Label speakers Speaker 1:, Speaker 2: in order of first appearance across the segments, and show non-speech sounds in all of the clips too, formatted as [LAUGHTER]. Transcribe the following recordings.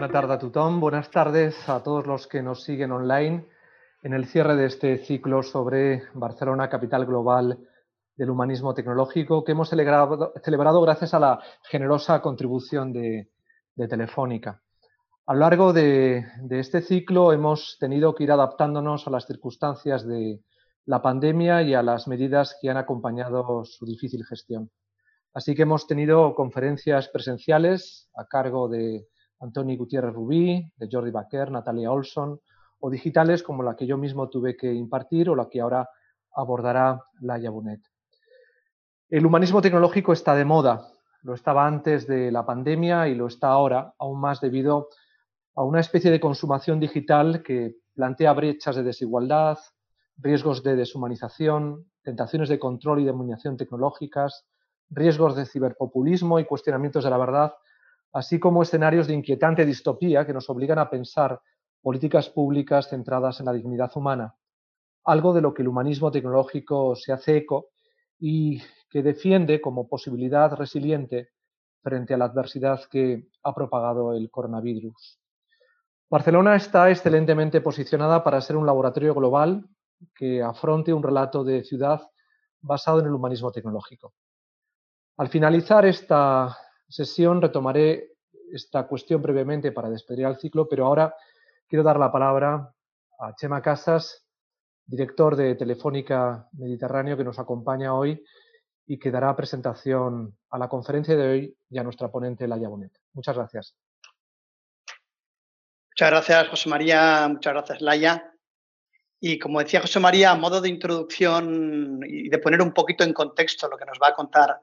Speaker 1: Buenas tardes a todos los que nos siguen online en el cierre de este ciclo sobre Barcelona, capital global del humanismo tecnológico, que hemos celebrado, gracias a la generosa contribución de, Telefónica. A lo largo de, este ciclo hemos tenido que ir adaptándonos a las circunstancias de la pandemia y a las medidas que han acompañado su difícil gestión. Así que hemos tenido conferencias presenciales a cargo de Antoni Gutiérrez Rubí, de Jordi Baquer, Natalia Olson, o digitales como la que yo mismo tuve que impartir o la que ahora abordará Laia Bonet. El humanismo tecnológico está de moda, lo estaba antes de la pandemia y lo está ahora, aún más debido a una especie de consumación digital que plantea brechas de desigualdad, riesgos de deshumanización, tentaciones de control y dominación tecnológicas, riesgos de ciberpopulismo y cuestionamientos de la verdad, así como escenarios de inquietante distopía que nos obligan a pensar políticas públicas centradas en la dignidad humana, algo de lo que el humanismo tecnológico se hace eco y que defiende como posibilidad resiliente frente a la adversidad que ha propagado el coronavirus. Barcelona está excelentemente posicionada para ser un laboratorio global que afronte un relato de ciudad basado en el humanismo tecnológico. Al finalizar esta sesión retomaré esta cuestión brevemente para despedir al ciclo, pero ahora quiero dar la palabra a Chema Casas, director de Telefónica Mediterráneo, que nos acompaña hoy y que dará presentación a la conferencia de hoy y a nuestra ponente, Laia Bonet. Muchas gracias.
Speaker 2: Muchas gracias, José María. Muchas gracias, Laia. Y como decía José María, a modo de introducción y de poner un poquito en contexto lo que nos va a contar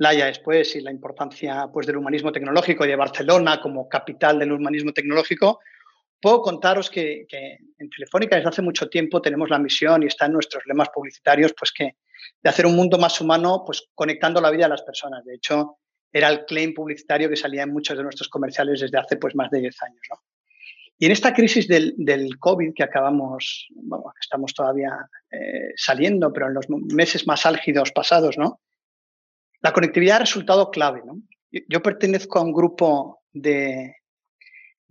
Speaker 2: Laia después y la importancia pues, del humanismo tecnológico y de Barcelona como capital del humanismo tecnológico, puedo contaros que, en Telefónica desde hace mucho tiempo tenemos la misión y está en nuestros lemas publicitarios pues que de hacer un mundo más humano pues conectando la vida de las personas. De hecho, era el claim publicitario que salía en muchos de nuestros comerciales desde hace pues más de 10 años. Y en esta crisis del, del COVID que acabamos, estamos todavía eh, saliendo, pero en los meses más álgidos pasados, ¿no? La conectividad ha resultado clave. ¿no? Yo pertenezco a un grupo de,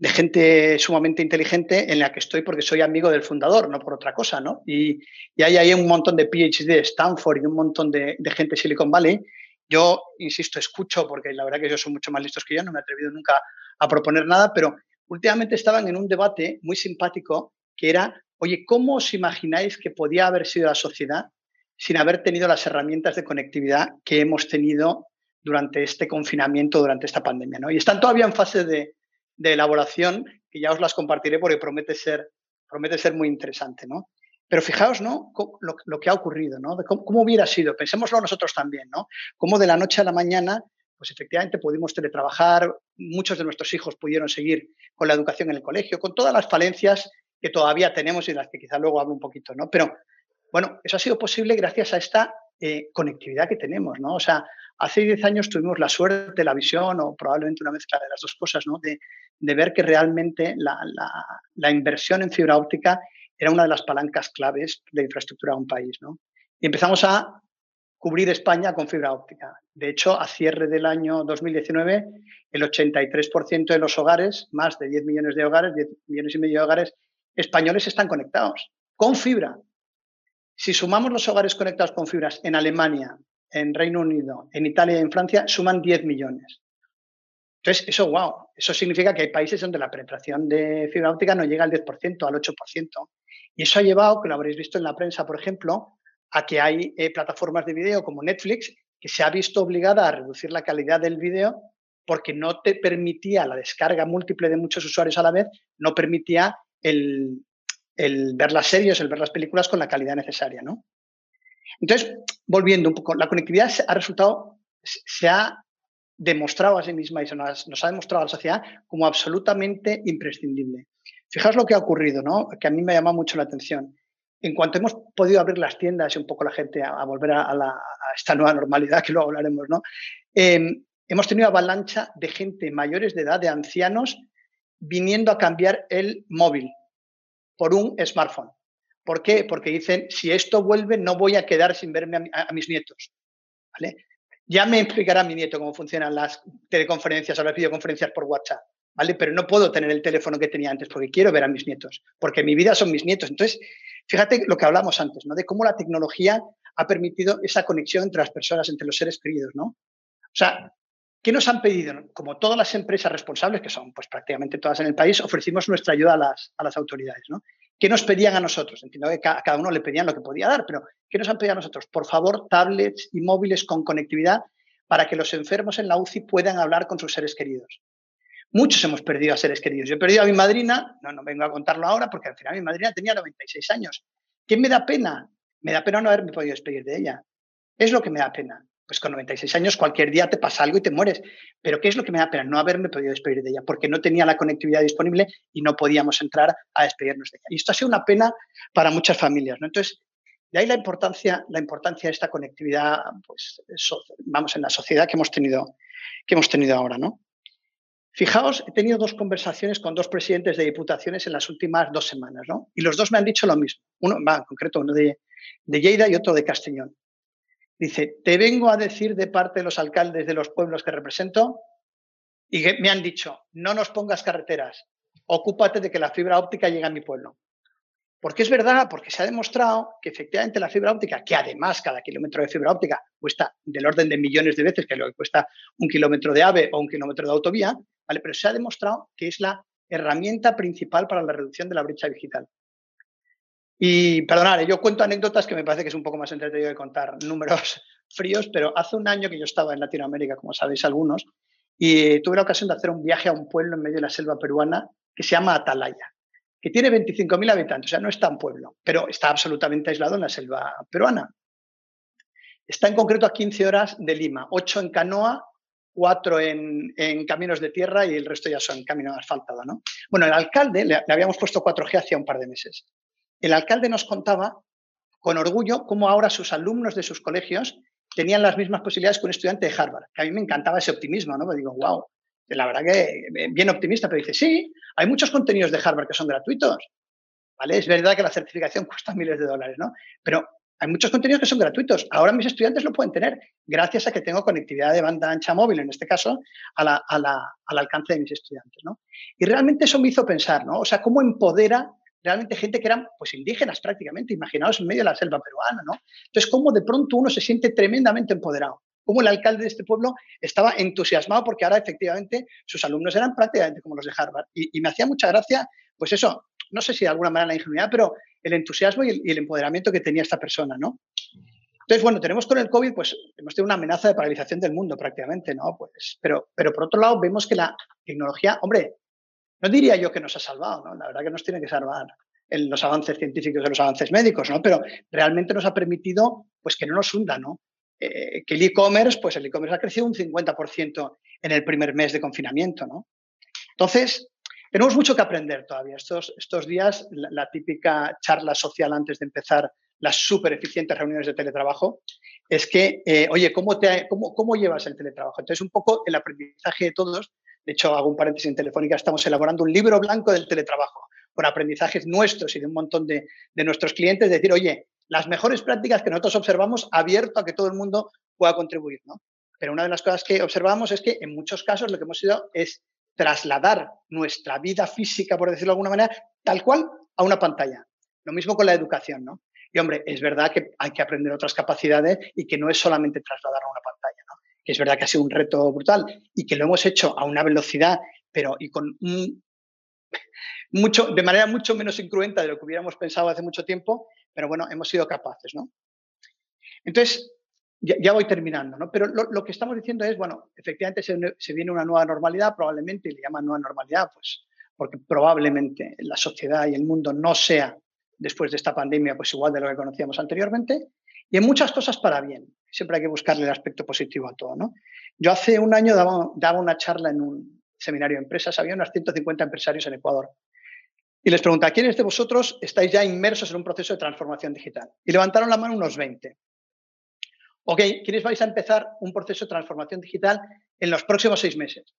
Speaker 2: gente sumamente inteligente en la que estoy porque soy amigo del fundador, no por otra cosa, ¿no? Y, hay ahí un montón de PhD de Stanford y un montón de, gente de Silicon Valley. Yo, insisto, escucho porque la verdad que ellos son mucho más listos que yo, no me he atrevido nunca a proponer nada, pero últimamente estaban en un debate muy simpático que era, oye, ¿cómo os imagináis que podía haber sido la sociedad sin haber tenido las herramientas de conectividad que hemos tenido durante este confinamiento, durante esta pandemia. ¿no? Y están todavía en fase de, elaboración, que ya os las compartiré porque promete ser, promete ser muy interesante. ¿no? Pero fijaos ¿no? Lo, que ha ocurrido, ¿no? cómo, hubiera sido, pensémoslo nosotros también, ¿no? cómo de la noche a la mañana pues efectivamente pudimos teletrabajar, muchos de nuestros hijos pudieron seguir con la educación en el colegio, con todas las falencias que todavía tenemos y de las que quizá luego hablo un poquito, ¿no? Pero bueno, eso ha sido posible gracias a esta eh, conectividad que tenemos, ¿no? O sea, hace 10 años tuvimos la suerte, la visión o probablemente una mezcla de las dos cosas, ¿no? De, ver que realmente la, inversión en fibra óptica era una de las palancas claves de infraestructura de un país, ¿no? Y empezamos a cubrir España con fibra óptica. De hecho, a cierre del año 2019, el 83% de los hogares, más de 10 millones de hogares, 10 millones y medio de hogares españoles están conectados con fibra. Si sumamos los hogares conectados con fibras en Alemania, en Reino Unido, en Italia y en Francia, suman 10 millones. Entonces, eso, wow, eso significa que hay países donde la penetración de fibra óptica no llega al 10%, al 8%. Y eso ha llevado, que lo habréis visto en la prensa, por ejemplo, a que hay eh, plataformas de video como Netflix que se ha visto obligada a reducir la calidad del video porque no te permitía la descarga múltiple de muchos usuarios a la vez, no permitía el, el ver las series, el ver las películas con la calidad necesaria, ¿no? Entonces, volviendo un poco, la conectividad ha resultado, se ha demostrado a sí misma y se nos, ha demostrado a la sociedad como absolutamente imprescindible. Fijaos lo que ha ocurrido, ¿no? Que a mí me llama mucho la atención. En cuanto hemos podido abrir las tiendas y un poco la gente a, volver a, esta nueva normalidad, que luego hablaremos, ¿no? Em, hemos tenido avalancha de gente mayores de edad, de ancianos, viniendo a cambiar el móvil, por un smartphone. ¿Por qué? Porque dicen, si esto vuelve, no voy a quedar sin verme a, mis nietos. ¿Vale? Ya me explicará mi nieto cómo funcionan las teleconferencias o las videoconferencias por WhatsApp. ¿vale? Pero no puedo tener el teléfono que tenía antes porque quiero ver a mis nietos, porque mi vida son mis nietos. Entonces, fíjate lo que hablamos antes, ¿no? De cómo la tecnología ha permitido esa conexión entre las personas, entre los seres queridos, ¿no? O sea, ¿qué nos han pedido? Como todas las empresas responsables, que son pues prácticamente todas en el país, ofrecimos nuestra ayuda a las, autoridades, ¿no? ¿Qué nos pedían a nosotros? Entiendo que a cada uno le pedían lo que podía dar, pero ¿qué nos han pedido a nosotros? Por favor, tablets y móviles con conectividad para que los enfermos en la UCI puedan hablar con sus seres queridos. Muchos hemos perdido a seres queridos. Yo he perdido a mi madrina, no, no vengo a contarlo ahora porque al final mi madrina tenía 96 años. ¿Qué me da pena? Me da pena no haberme podido despedir de ella. Es lo que me da pena. Pues con 96 años cualquier día te pasa algo y te mueres. Pero ¿qué es lo que me da pena? No haberme podido despedir de ella porque no tenía la conectividad disponible y no podíamos entrar a despedirnos de ella. Y esto ha sido una pena para muchas familias. ¿no? Entonces, de ahí la importancia, la importancia de esta conectividad, pues, vamos, en la sociedad que hemos tenido, que hemos tenido ahora, ¿no? Fijaos, he tenido dos conversaciones con dos presidentes de diputaciones en las últimas dos semanas, ¿no? Y los dos me han dicho lo mismo. Uno, va, en concreto, uno de, de Lleida y otro de Castellón. Dice, te vengo a decir de parte de los alcaldes de los pueblos que represento y que me han dicho, no nos pongas carreteras, ocúpate de que la fibra óptica llegue a mi pueblo. Porque es verdad, porque se ha demostrado que efectivamente la fibra óptica, que además cada kilómetro de fibra óptica cuesta del orden de millones de veces que lo que cuesta un kilómetro de AVE o un kilómetro de autovía, ¿vale? pero se ha demostrado que es la herramienta principal para la reducción de la brecha digital. Y perdonad, yo cuento anécdotas que me parece que es un poco más entretenido de contar números [LAUGHS] fríos, pero hace un año que yo estaba en Latinoamérica, como sabéis algunos, y tuve la ocasión de hacer un viaje a un pueblo en medio de la selva peruana que se llama Atalaya que tiene 25.000 habitantes, o sea, no es tan pueblo, pero está absolutamente aislado en la selva peruana. Está en concreto a 15 horas de Lima, 8 en canoa, 4 en, caminos de tierra y el resto ya son camino asfaltado. ¿no? Bueno, el alcalde, le, le habíamos puesto 4G hacía un par de meses. El alcalde nos contaba con orgullo cómo ahora sus alumnos de sus colegios tenían las mismas posibilidades que un estudiante de Harvard, que a mí me encantaba ese optimismo, ¿no? Me digo, wow, la verdad que bien optimista, pero dice, sí, hay muchos contenidos de Harvard que son gratuitos. ¿Vale? Es verdad que la certificación [LAUGHS] cuesta miles de dólares, ¿no? Pero hay muchos contenidos que son gratuitos. Ahora mis estudiantes lo pueden tener gracias a que tengo conectividad de banda ancha móvil, en este caso, al alcance de mis estudiantes, ¿no? Y realmente eso me hizo pensar, ¿no? O sea, cómo empodera realmente gente que eran pues indígenas prácticamente, imaginaos en medio de la selva peruana, ¿no? Entonces, cómo de pronto uno se siente tremendamente empoderado cómo el alcalde de este pueblo estaba entusiasmado porque ahora efectivamente sus alumnos eran prácticamente como los de Harvard. Y, me hacía mucha gracia, pues eso, no sé si de alguna manera la ingenuidad, pero el entusiasmo y el, empoderamiento que tenía esta persona, ¿no? Entonces, bueno, tenemos con el COVID, pues hemos tenido una amenaza de paralización del mundo prácticamente, ¿no? Pues, pero, pero por otro lado, vemos que la tecnología, hombre, no diría yo que nos ha salvado, ¿no? La verdad que nos tiene que salvar en los avances científicos y los avances médicos, ¿no? Pero realmente nos ha permitido, pues, que no nos hunda, ¿no? Eh, que el e-commerce, pues el e-commerce ha crecido un 50% en el primer mes de confinamiento, ¿no? Entonces, tenemos mucho que aprender todavía. Estos, estos días, la, típica charla social antes de empezar las súper eficientes reuniones de teletrabajo, es que, eh, oye, ¿cómo, te, cómo, ¿cómo llevas el teletrabajo? Entonces, un poco el aprendizaje de todos, de hecho, hago un paréntesis en Telefónica, estamos elaborando un libro blanco del teletrabajo, con aprendizajes nuestros y de un montón de, nuestros clientes, decir, oye, las mejores prácticas que nosotros observamos abierto a que todo el mundo pueda contribuir, ¿no? Pero una de las cosas que observamos es que en muchos casos lo que hemos ido es trasladar nuestra vida física, por decirlo de alguna manera, tal cual a una pantalla. Lo mismo con la educación, ¿no? Y hombre, es verdad que hay que aprender otras capacidades y que no es solamente trasladar a una pantalla, es verdad que ha sido un reto brutal y que lo hemos hecho a una velocidad, pero y con mucho, de manera mucho menos incruenta de lo que hubiéramos pensado hace mucho tiempo, pero bueno, hemos sido capaces, ¿no? Entonces, ya, voy terminando, ¿no? Pero lo, que estamos diciendo es, bueno, efectivamente se, viene una nueva normalidad, probablemente, y le llaman nueva normalidad, pues porque probablemente la sociedad y el mundo no sea, después de esta pandemia, pues igual de lo que conocíamos anteriormente, y en muchas cosas para bien. Siempre hay que buscarle el aspecto positivo a todo, ¿no? Yo hace un año daba, daba una charla en un seminario de empresas, había unos 150 empresarios en Ecuador, y les pregunta, ¿quiénes de vosotros estáis ya inmersos en un proceso de transformación digital? Y levantaron la mano unos 20. Ok, ¿quiénes vais a empezar un proceso de transformación digital en los próximos seis meses?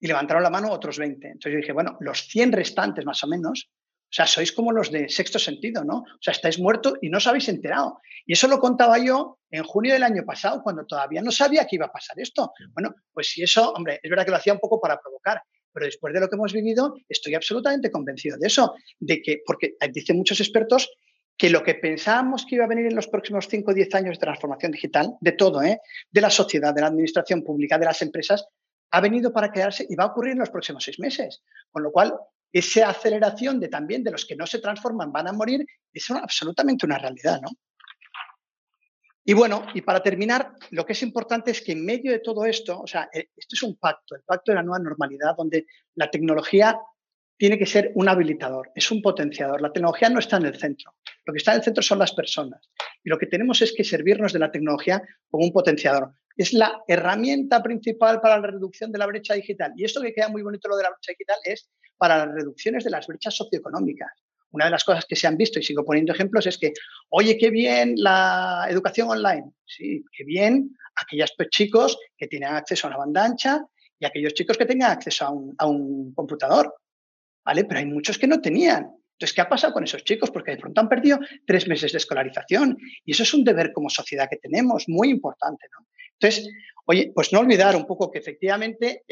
Speaker 2: Y levantaron la mano otros 20. Entonces yo dije, bueno, los 100 restantes más o menos, o sea, sois como los de sexto sentido, ¿no? O sea, estáis muertos y no os habéis enterado. Y eso lo contaba yo en junio del año pasado, cuando todavía no sabía que iba a pasar esto. Bueno, pues si eso, hombre, es verdad que lo hacía un poco para provocar, pero después de lo que hemos vivido, estoy absolutamente convencido de eso, de que, porque dicen muchos expertos que lo que pensábamos que iba a venir en los próximos 5 o 10 años de transformación digital, de todo, ¿eh? de la sociedad, de la administración pública, de las empresas, ha venido para quedarse y va a ocurrir en los próximos seis meses. Con lo cual, esa aceleración de también de los que no se transforman van a morir es absolutamente una realidad, ¿no? Y bueno, y para terminar, lo que es importante es que en medio de todo esto, o sea, eh, esto es un pacto, el pacto de la nueva normalidad, donde la tecnología tiene que ser un habilitador, es un potenciador. La tecnología no está en el centro, lo que está en el centro son las personas. Y lo que tenemos es que servirnos de la tecnología como un potenciador. Es la herramienta principal para la reducción de la brecha digital. Y esto que queda muy bonito lo de la brecha digital es para las reducciones de las brechas socioeconómicas una de las cosas que se han visto, y sigo poniendo ejemplos, es que, oye, qué bien la educación online. Sí, qué bien aquellos chicos que tienen acceso a una banda ancha y aquellos chicos que tengan acceso a un, a un computador. ¿Vale? Pero hay muchos que no tenían. Entonces, ¿qué ha pasado con esos chicos? Porque de pronto han perdido tres meses de escolarización y eso es un deber como sociedad que tenemos, muy importante. ¿no? Entonces, oye, pues no olvidar un poco que efectivamente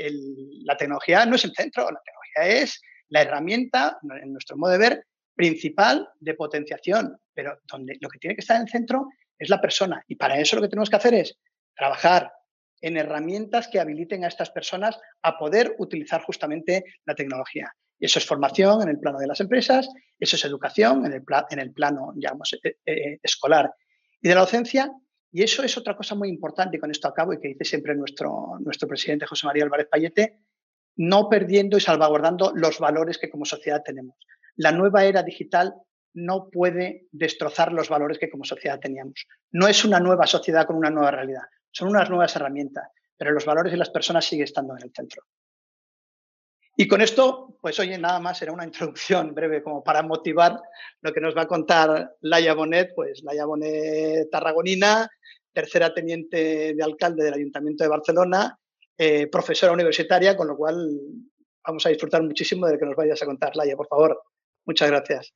Speaker 2: la tecnología no es el centro, la tecnología es la herramienta, en nuestro modo de ver, principal de potenciación, pero donde lo que tiene que estar en el centro es la persona. Y para eso lo que tenemos que hacer es trabajar en herramientas que habiliten a estas personas a poder utilizar justamente la tecnología. Y eso es formación en el plano de las empresas, eso es educación en el, en el plano, digamos, eh, eh, escolar y de la docencia. Y eso es otra cosa muy importante, con esto acabo, y que dice siempre nuestro, nuestro presidente José María Álvarez Payete, no perdiendo y salvaguardando los valores que como sociedad tenemos la nueva era digital no puede destrozar los valores que como sociedad teníamos. No es una nueva sociedad con una nueva realidad, son unas nuevas herramientas, pero los valores de las personas siguen estando en el centro. Y con esto, pues oye, nada más era una introducción breve como para motivar lo que nos va a contar Laia Bonet, pues Laia Bonet tarragonina, tercera teniente de alcalde del Ayuntamiento de Barcelona, eh, profesora universitaria, con lo cual vamos a disfrutar muchísimo de lo que nos vayas a contar, Laia, por favor. Muchas gracias.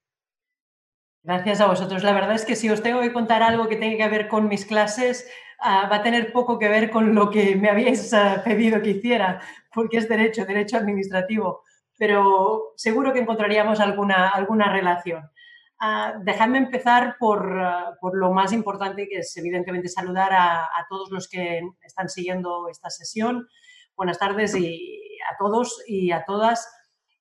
Speaker 3: Gracias a vosotros. La verdad es que si os tengo que contar algo que tenga que ver con mis clases, ah, va a tener poco que ver con lo que me habéis ah, pedido que hiciera, porque es derecho, derecho administrativo, pero seguro que encontraríamos alguna, alguna relación. Uh, dejadme empezar por, por, lo más importante, que es evidentemente saludar a, a, todos los que están siguiendo esta sesión. Buenas tardes y a todos y a todas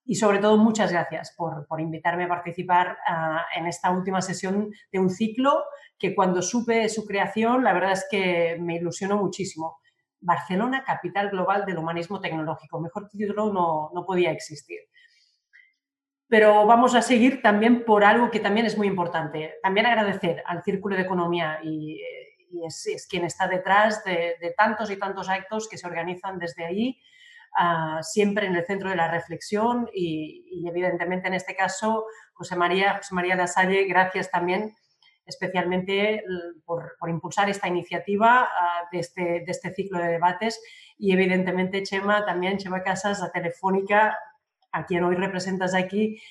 Speaker 3: y sobre todo muchas gracias por, invitarme a participar ah, en esta última sesión de un ciclo que cuando supe su creación la verdad es que me ilusionó muchísimo. Barcelona, capital global del humanismo tecnológico. Mejor título no, no podía existir. Pero vamos a seguir también por algo que también es muy importante. También agradecer al Círculo de Economía y, es, quien está detrás de, tantos y tantos actos que se organizan desde ahí siempre en el centro de la reflexión y, evidentemente en este caso José María, José María gracias también especialmente por, impulsar esta iniciativa de, este, de, este, ciclo de debates y evidentemente Chema, también Chema Casas, la Telefónica, a quien hoy representas aquí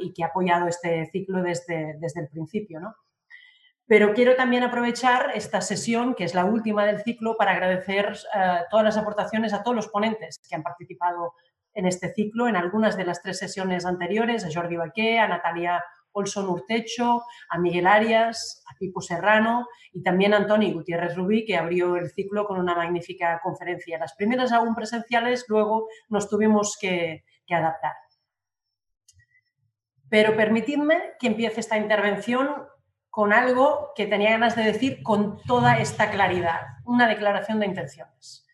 Speaker 3: y que ha apoyado este ciclo desde, desde el principio. ¿no? Pero quiero también aprovechar esta sesión, que es la última del ciclo, para agradecer eh, todas las aportaciones a todos los ponentes que han participado en este ciclo, en algunas de las tres sesiones anteriores, a Jordi Baqué, a Natalia Olson Urtecho, a Miguel Arias, a Pipo Serrano y también a Antoni Gutiérrez Rubí, que abrió el ciclo con una magnífica conferencia. Las primeras aún presenciales, luego nos tuvimos que, que adaptar. Pero permitidme que empiece esta intervención con algo que tenía ganas de decir con toda esta claridad, una declaración de intenciones.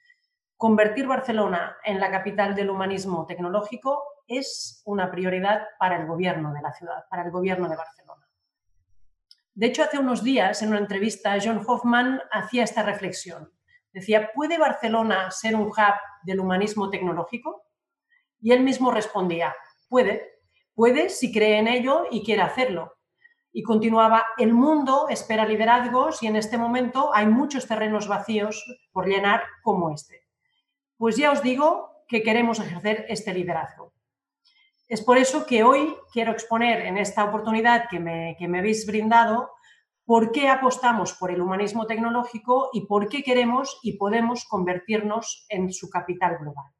Speaker 3: Convertir Barcelona en la capital del humanismo tecnológico es una prioridad para el gobierno de la ciudad, para el gobierno de Barcelona. De hecho, hace unos días, en una entrevista, John Hoffman hacía esta reflexión. Decía, ¿puede Barcelona ser un hub del humanismo tecnológico? Y él mismo respondía, puede, puede si cree en ello y quiere hacerlo, y continuaba, el mundo espera liderazgos y en este momento hay muchos terrenos vacíos por llenar como este. Pues ya os digo que queremos ejercer este liderazgo. Es por eso que hoy quiero exponer en esta oportunidad que me, que me habéis brindado por qué apostamos por el humanismo tecnológico y por qué queremos y podemos convertirnos en su capital global.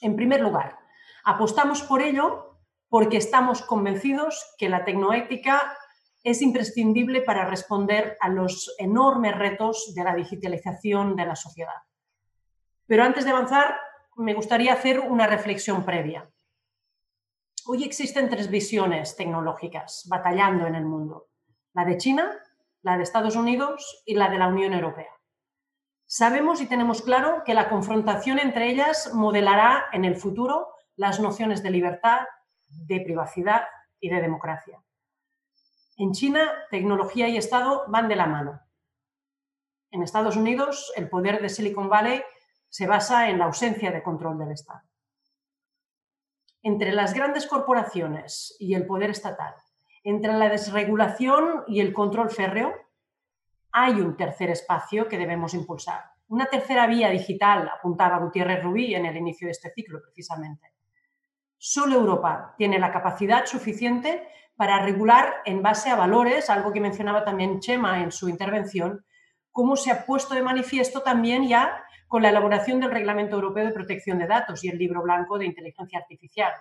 Speaker 3: En primer lugar, apostamos por ello porque estamos convencidos que la tecnoética es imprescindible para responder a los enormes retos de la digitalización de la sociedad. Pero antes de avanzar, me gustaría hacer una reflexión previa. Hoy existen tres visiones tecnológicas batallando en el mundo. La de China, la de Estados Unidos y la de la Unión Europea. Sabemos y tenemos claro que la confrontación entre ellas modelará en el futuro las nociones de libertad, de privacidad y de democracia. En China, tecnología y Estado van de la mano. En Estados Unidos, el poder de Silicon Valley se basa en la ausencia de control del Estado. Entre las grandes corporaciones y el poder estatal, entre la desregulación y el control férreo, hay un tercer espacio que debemos impulsar. Una tercera vía digital, apuntaba Gutiérrez Rubí en el inicio de este ciclo, precisamente. Solo Europa tiene la capacidad suficiente para regular en base a valores, algo que mencionaba también Chema en su intervención, como se ha puesto de manifiesto también ya con la elaboración del Reglamento Europeo de Protección de Datos y el Libro Blanco de Inteligencia Artificial.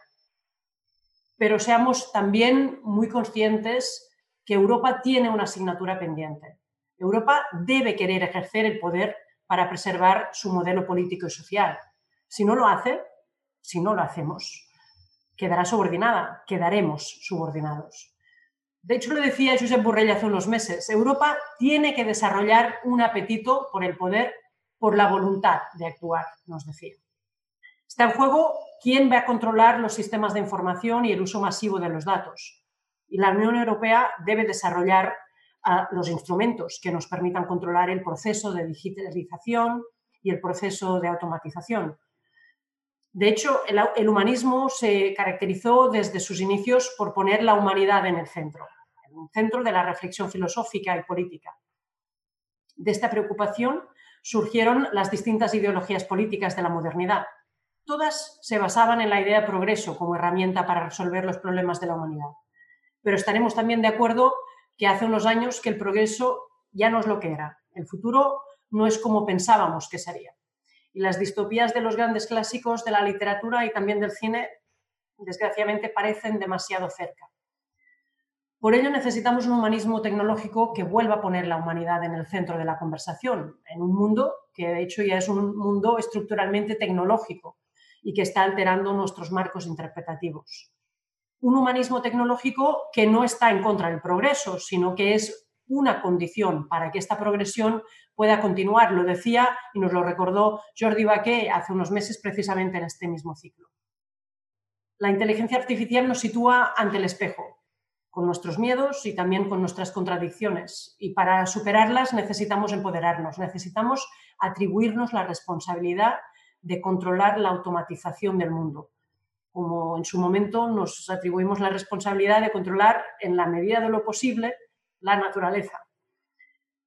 Speaker 3: Pero seamos también muy conscientes que Europa tiene una asignatura pendiente. Europa debe querer ejercer el poder para preservar su modelo político y social. Si no lo hace, si no lo hacemos, quedará subordinada, quedaremos subordinados. De hecho, lo decía Josep Borrell hace unos meses, Europa tiene que desarrollar un apetito por el poder, por la voluntad de actuar, nos decía. Está en juego quién va a controlar los sistemas de información y el uso masivo de los datos. Y la Unión Europea debe desarrollar ah, los instrumentos que nos permitan controlar el proceso de digitalización y el proceso de automatización. De hecho, el, humanismo se caracterizó desde sus inicios por poner la humanidad en el centro, en el centro de la reflexión filosófica y política. De esta preocupación surgieron las distintas ideologías políticas de la modernidad. Todas se basaban en la idea de progreso como herramienta para resolver los problemas de la humanidad. Pero estaremos también de acuerdo que hace unos años que el progreso ya no es lo que era. El futuro no es como pensábamos que sería y las distopías de los grandes clásicos de la literatura y también del cine, desgraciadamente, parecen demasiado cerca. Por ello necesitamos un humanismo tecnológico que vuelva a poner la humanidad en el centro de la conversación, en un mundo que de hecho ya es un mundo estructuralmente tecnológico y que está alterando nuestros marcos interpretativos. Un humanismo tecnológico que no está en contra del progreso, sino que es una condición para que esta progresión pueda continuar. Lo decía y nos lo recordó Jordi Baquet hace unos meses precisamente en este mismo ciclo. La inteligencia artificial nos sitúa ante el espejo, con nuestros miedos y también con nuestras contradicciones. Y para superarlas necesitamos empoderarnos, necesitamos atribuirnos la responsabilidad de controlar la automatización del mundo. Como en su momento nos atribuimos la responsabilidad de controlar, en la medida de lo posible, la naturaleza.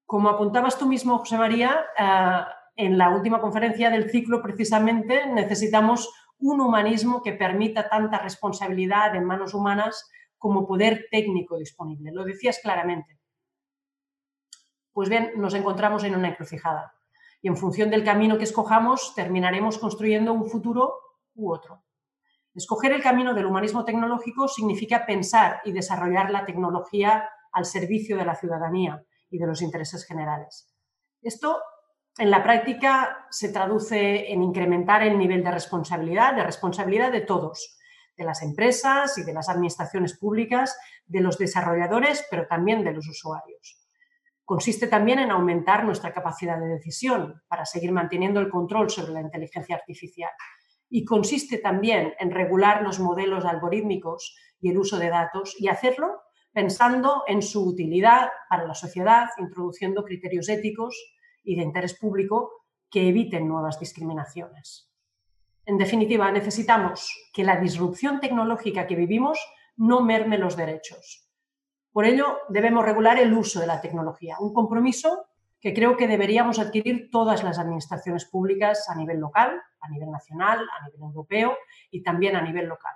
Speaker 3: Como apuntabas tú mismo, José María, eh, en la última conferencia del ciclo precisamente necesitamos un humanismo que permita tanta responsabilidad en manos humanas como poder técnico disponible. Lo decías claramente. Pues bien, nos encontramos en una encrucijada y en función del camino que escojamos terminaremos construyendo un futuro u otro. Escoger el camino del humanismo tecnológico significa pensar y desarrollar la tecnología al servicio de la ciudadanía, y de los intereses generales. Esto en la práctica se traduce en incrementar el nivel de responsabilidad, de responsabilidad de todos, de las empresas y de las administraciones públicas, de los desarrolladores, pero también de los usuarios. Consiste también en aumentar nuestra capacidad de decisión para seguir manteniendo el control sobre la inteligencia artificial. Y consiste también en regular los modelos algorítmicos y el uso de datos y hacerlo pensando en su utilidad para la sociedad, introduciendo criterios éticos y de interés público que eviten nuevas discriminaciones. En definitiva, necesitamos que la disrupción tecnológica que vivimos no merme los derechos. Por ello, debemos regular el uso de la tecnología, un compromiso que creo que deberíamos adquirir todas las administraciones públicas a nivel local, a nivel nacional, a nivel europeo y también a nivel local.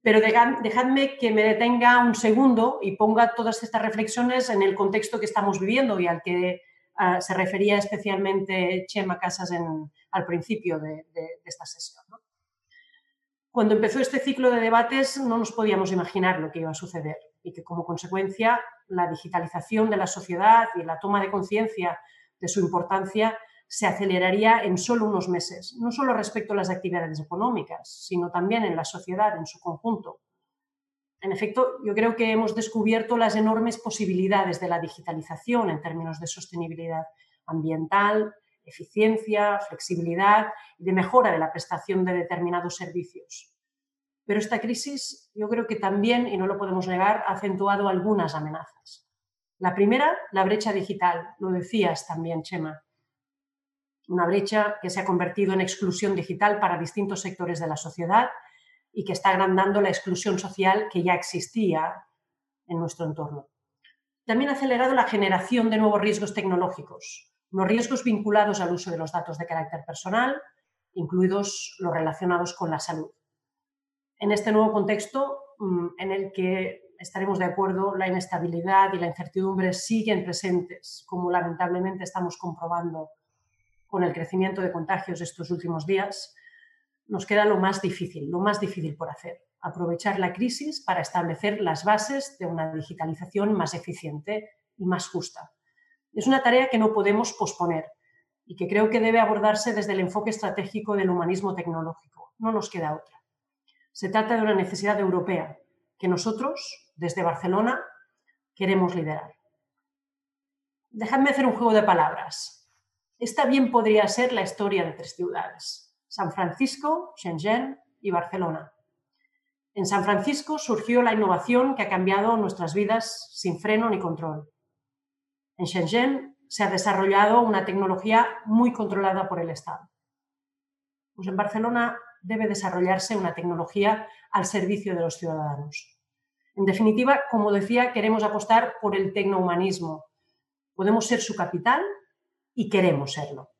Speaker 3: Pero dejadme que me detenga un segundo y ponga todas estas reflexiones en el contexto que estamos viviendo y al que ah, se refería especialmente Chema Casas al principio de, esta sesión. Cuando empezó este ciclo de debates no nos podíamos imaginar lo que iba a suceder y que como consecuencia la digitalización de la sociedad y la toma de conciencia de su importancia se aceleraría en solo unos meses, no solo respecto a las actividades económicas, sino también en la sociedad en su conjunto. En efecto, yo creo que hemos descubierto las enormes posibilidades de la digitalización en términos de sostenibilidad ambiental, eficiencia, flexibilidad y de mejora de la prestación de determinados servicios. Pero esta crisis yo creo que también, y no lo podemos negar, ha acentuado algunas amenazas. La primera, la brecha digital, lo decías también, Chema. Una brecha que se ha convertido en exclusión digital para distintos sectores de la sociedad y que está agrandando la exclusión social que ya existía en nuestro entorno. También ha acelerado la generación de nuevos riesgos tecnológicos, los riesgos vinculados al uso de los datos de carácter personal, incluidos los relacionados con la salud. En este nuevo contexto mm, en el que estaremos de acuerdo, la inestabilidad y la incertidumbre siguen presentes, como lamentablemente estamos comprobando con el crecimiento de contagios estos últimos días, nos queda lo más difícil, lo más difícil por hacer, aprovechar la crisis para establecer las bases de una digitalización más eficiente y más justa. Es una tarea que no podemos posponer y que creo que debe abordarse desde el enfoque estratégico del humanismo tecnológico. No nos queda otra. Se trata de una necesidad europea que nosotros, desde Barcelona, queremos liderar. Dejadme hacer un juego de palabras. Esta bien podría ser la historia de tres ciudades, San Francisco, Shenzhen y Barcelona. En San Francisco surgió la innovación que ha cambiado nuestras vidas sin freno ni control. En Shenzhen se ha desarrollado una tecnología muy controlada por el Estado. Pues en Barcelona debe desarrollarse una tecnología al servicio de los ciudadanos. En definitiva, como decía, queremos apostar por el tecnohumanismo. Podemos ser su capital y queremos serlo.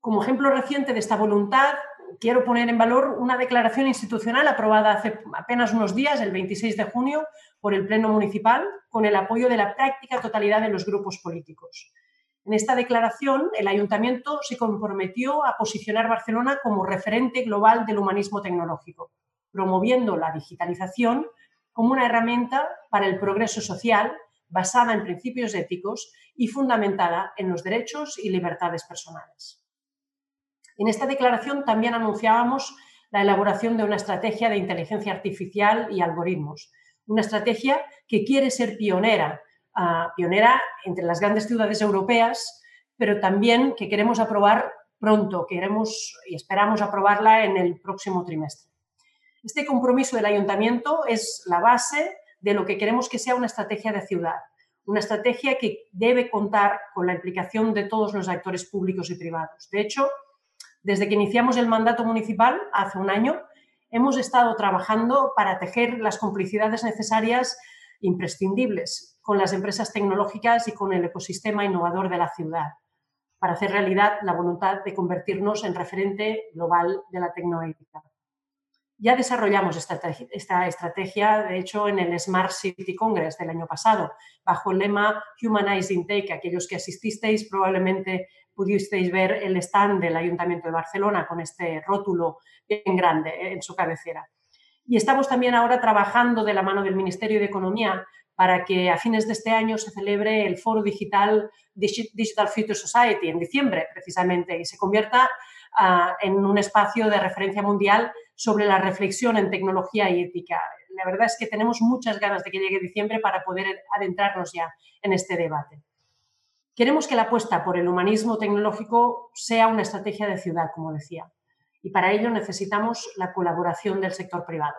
Speaker 3: Como ejemplo reciente de esta voluntad, quiero poner en valor una declaración institucional aprobada hace apenas unos días, el 26 de junio, por el Pleno Municipal, con el apoyo de la práctica totalidad de los grupos políticos. En esta declaración, el Ayuntamiento se comprometió a posicionar Barcelona como referente global del humanismo tecnológico, promoviendo la digitalización como una herramienta para el progreso social basada en principios éticos y fundamentada en los derechos y libertades personales. En esta declaración también anunciábamos la elaboración de una estrategia de inteligencia artificial y algoritmos, una estrategia que quiere ser pionera, ah, pionera entre las grandes ciudades europeas, pero también que queremos aprobar pronto, queremos y esperamos aprobarla en el próximo trimestre. Este compromiso del ayuntamiento es la base de lo que queremos que sea una estrategia de ciudad, una estrategia que debe contar con la implicación de todos los actores públicos y privados. De hecho, desde que iniciamos el mandato municipal, hace un año, hemos estado trabajando para tejer las complicidades necesarias, imprescindibles, con las empresas tecnológicas y con el ecosistema innovador de la ciudad, para hacer realidad la voluntad de convertirnos en referente global de la tecnoética. Ya desarrollamos esta, estrategia, de hecho, en el Smart City Congress del año pasado, bajo el lema Humanizing Tech. Aquellos que asististeis probablemente pudisteis ver el stand del Ayuntamiento de Barcelona con este rótulo bien grande eh, en su cabecera. Y estamos también ahora trabajando de la mano del Ministerio de Economía para que a fines de este año se celebre el Foro Digital Digital Future Society en diciembre, precisamente, y se convierta ah, en un espacio de referencia mundial sobre la reflexión en tecnología y ética. La verdad es que tenemos muchas ganas de que llegue diciembre para poder adentrarnos ya en este debate. Queremos que la apuesta por el humanismo tecnológico sea una estrategia de ciudad, como decía, y para ello necesitamos la colaboración del sector privado.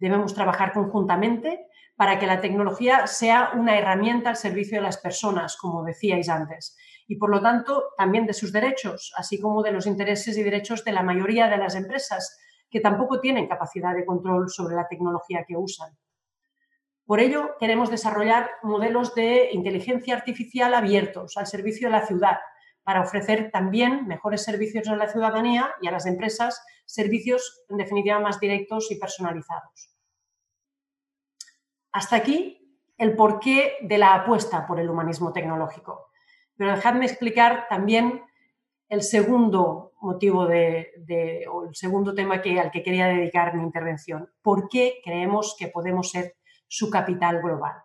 Speaker 3: Debemos trabajar conjuntamente para que la tecnología sea una herramienta al servicio de las personas, como decíais antes, y por lo tanto también de sus derechos, así como de los intereses y derechos de la mayoría de las empresas que tampoco tienen capacidad de control sobre la tecnología que usan. Por ello, queremos desarrollar modelos de inteligencia artificial abiertos al servicio de la ciudad para ofrecer también mejores servicios a la ciudadanía y a las empresas, servicios en definitiva más directos y personalizados. Hasta aquí el porqué de la apuesta por el humanismo tecnológico. Pero dejadme explicar también el segundo motivo de, o el segundo tema que, al que quería dedicar mi intervención. ¿Por qué creemos que podemos ser su capital global?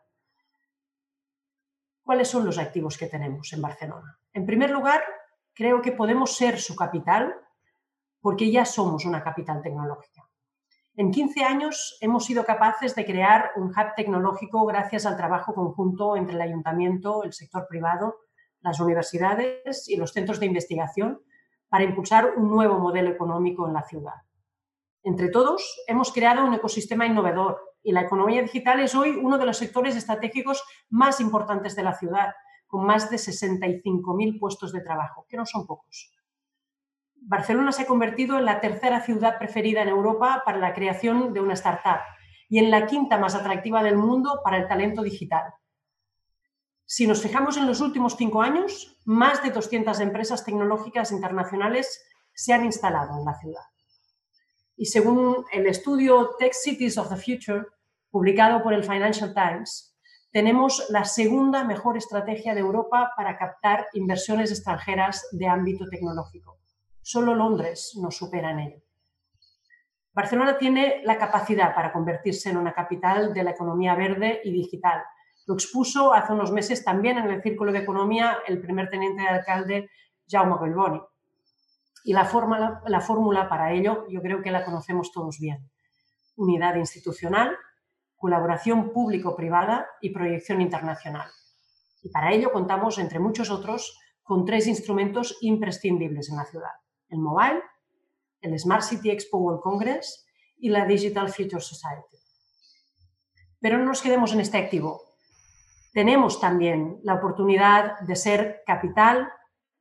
Speaker 3: ¿Cuáles son los activos que tenemos en Barcelona? En primer lugar, creo que podemos ser su capital porque ya somos una capital tecnológica. En 15 años hemos sido capaces de crear un hub tecnológico gracias al trabajo conjunto entre el ayuntamiento, el sector privado, las universidades y los centros de investigación para impulsar un nuevo modelo económico en la ciudad. Entre todos, hemos creado un ecosistema innovador y la economía digital es hoy uno de los sectores estratégicos más importantes de la ciudad, con más de 65.000 puestos de trabajo, que no son pocos. Barcelona se ha convertido en la tercera ciudad preferida en Europa para la creación de una startup y en la quinta más atractiva del mundo para el talento digital. Si nos fijamos en los últimos cinco años, más de 200 empresas tecnológicas internacionales se han instalado en la ciudad. Y según el estudio Tech Cities of the Future, publicado por el Financial Times, tenemos la segunda mejor estrategia de Europa para captar inversiones extranjeras de ámbito tecnológico. Solo Londres nos supera en ello. Barcelona tiene la capacidad para convertirse en una capital de la economía verde y digital, lo expuso hace unos meses también en el Círculo de Economía el primer teniente de alcalde Jaume Collboni. Y la fórmula, la fórmula para ello yo creo que la conocemos todos bien. Unidad institucional, colaboración público-privada y proyección internacional. Y para ello contamos, entre muchos otros, con tres instrumentos imprescindibles en la ciudad. El mobile, el Smart City Expo World Congress y la Digital Future Society. Pero no nos quedemos en este activo tenemos también la oportunidad de ser capital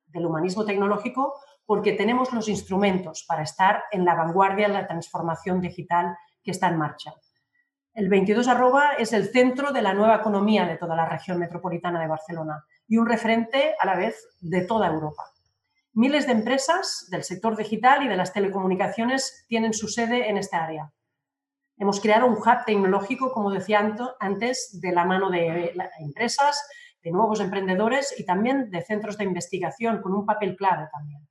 Speaker 3: del humanismo tecnológico porque tenemos los instrumentos para estar en la vanguardia de la transformación digital que está en marcha. El 22 arroba es el centro de la nueva economía de toda la región metropolitana de Barcelona y un referente a la vez de toda Europa. Miles de empresas del sector digital y de las telecomunicaciones tienen su sede en esta área. Hemos creado un hub tecnológico, como decía antes, de la mano de empresas, de nuevos emprendedores y también de centros de investigación, con un papel clave también.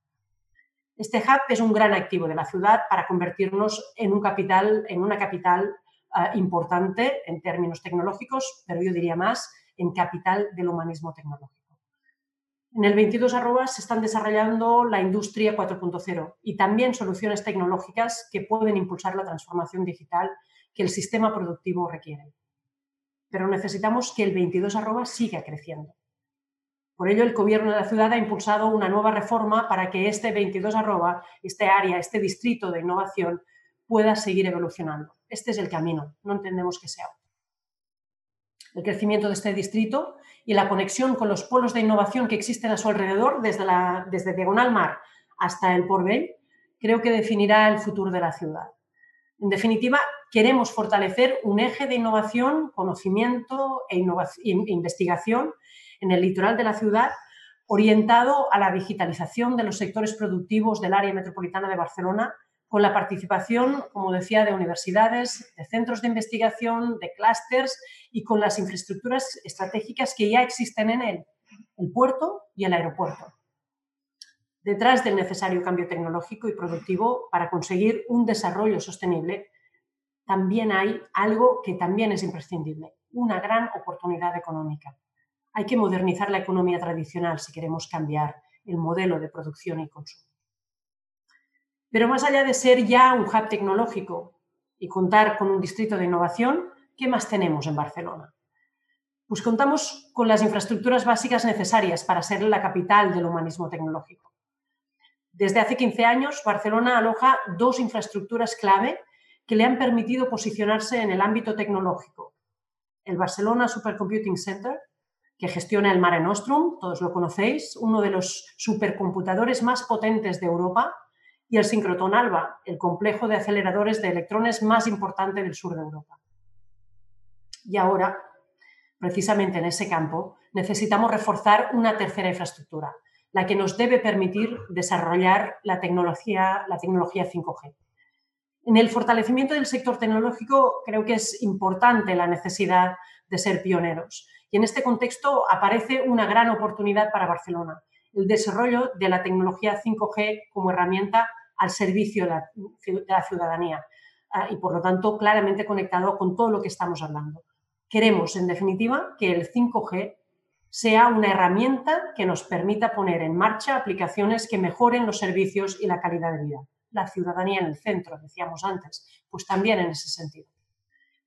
Speaker 3: Este hub es un gran activo de la ciudad para convertirnos en, un capital, en una capital ah, importante en términos tecnológicos, pero yo diría más en capital del humanismo tecnológico. En el 22 arroba se están desarrollando la industria 4.0 y también soluciones tecnológicas que pueden impulsar la transformación digital que el sistema productivo requiere. Pero necesitamos que el 22 arroba siga creciendo. Por ello, el Gobierno de la ciudad ha impulsado una nueva reforma para que este 22 arroba, este área, este distrito de innovación, pueda seguir evolucionando. Este es el camino, no entendemos que sea otro. El crecimiento de este distrito y la conexión con los polos de innovación que existen a su alrededor, desde, la, desde Diagonal Mar hasta el Portbell, creo que definirá el futuro de la ciudad. En definitiva, queremos fortalecer un eje de innovación, conocimiento e investigación en el litoral de la ciudad orientado a la digitalización de los sectores productivos del área metropolitana de Barcelona con la participación, como decía, de universidades, de centros de investigación, de clústeres y con las infraestructuras estratégicas que ya existen en él, el puerto y el aeropuerto. Detrás del necesario cambio tecnológico y productivo para conseguir un desarrollo sostenible, también hay algo que también es imprescindible, una gran oportunidad económica. Hay que modernizar la economía tradicional si queremos cambiar el modelo de producción y consumo. Pero más allá de ser ya un hub tecnológico y contar con un distrito de innovación, ¿qué más tenemos en Barcelona? Pues contamos con las infraestructuras básicas necesarias para ser la capital del humanismo tecnológico. Desde hace 15 años, Barcelona aloja dos infraestructuras clave que le han permitido posicionarse en el ámbito tecnológico. El Barcelona Supercomputing Center, que gestiona el Mare Nostrum, todos lo conocéis, uno de los supercomputadores más potentes de Europa, y el sincrotron ALBA, el complejo de aceleradores de electrones más importante del sur de Europa. Y ahora, precisamente en ese campo, necesitamos reforzar una tercera infraestructura, la que nos debe permitir desarrollar la tecnología, la tecnología 5G. En el fortalecimiento del sector tecnológico creo que es importante la necesidad de ser pioneros Y en este contexto aparece una gran oportunidad para Barcelona, el desarrollo de la tecnología 5G como herramienta al servicio de la ciudadanía ah, y, por lo tanto, claramente conectado con todo lo que estamos hablando. Queremos, en definitiva, que el 5G sea una herramienta que nos permita poner en marcha aplicaciones que mejoren los servicios y la calidad de vida. La ciudadanía en el centro, decíamos antes, pues también en ese sentido.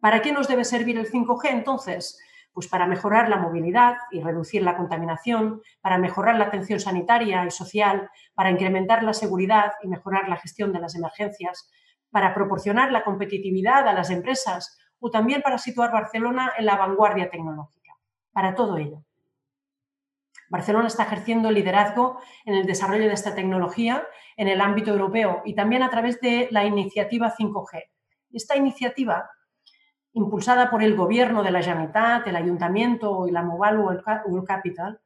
Speaker 3: ¿Para qué nos debe servir el 5G entonces? Pues para mejorar la movilidad y reducir la contaminación, para mejorar la atención sanitaria y social, para incrementar la seguridad y mejorar la gestión de las emergencias, para proporcionar la competitividad a las empresas o también para situar Barcelona en la vanguardia tecnológica. Para todo ello. Barcelona está ejerciendo liderazgo en el desarrollo de esta tecnología en el ámbito europeo y también a través de la iniciativa 5G. Esta iniciativa impulsada por el gobierno de la Generalitat, el ayuntamiento y la Mobile World Capital,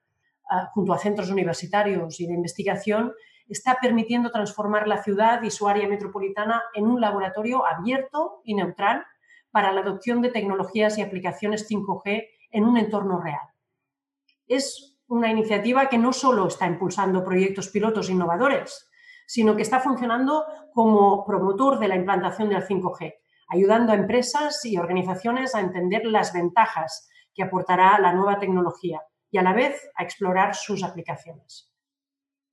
Speaker 3: ah, junto a centros universitarios y de investigación, está permitiendo transformar la ciudad y su área metropolitana en un laboratorio abierto y neutral para la adopción de tecnologías y aplicaciones 5G en un entorno real. Es una iniciativa que no solo está impulsando proyectos pilotos innovadores, sino que está funcionando como promotor de la implantación del 5G, ayudando a empresas y organizaciones a entender las ventajas que aportará la nueva tecnología y a la vez a explorar sus aplicaciones.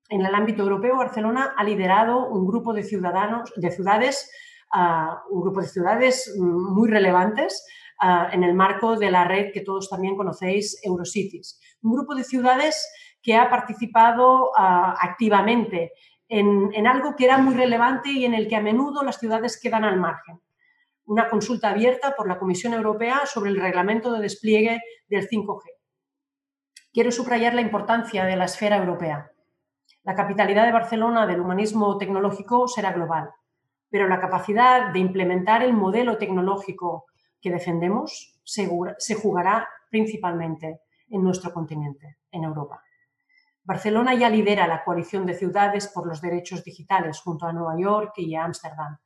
Speaker 3: En el ámbito europeo, Barcelona ha liderado un grupo de ciudadanos, de ciudades, ah, un grupo de ciudades muy relevantes ah, en el marco de la red que todos también conocéis, Eurocities. Un grupo de ciudades que ha participado ah, activamente en, en algo que era muy relevante y en el que a menudo las ciudades quedan al margen una consulta abierta por la Comisión Europea sobre el reglamento de despliegue del 5G. Quiero subrayar la importancia de la esfera europea. La capitalidad de Barcelona del humanismo tecnológico será global, pero la capacidad de implementar el modelo tecnológico que defendemos se jugará principalmente en nuestro continente, en Europa. Barcelona ya lidera la coalición de ciudades por los derechos digitales junto a Nueva York y a Ámsterdam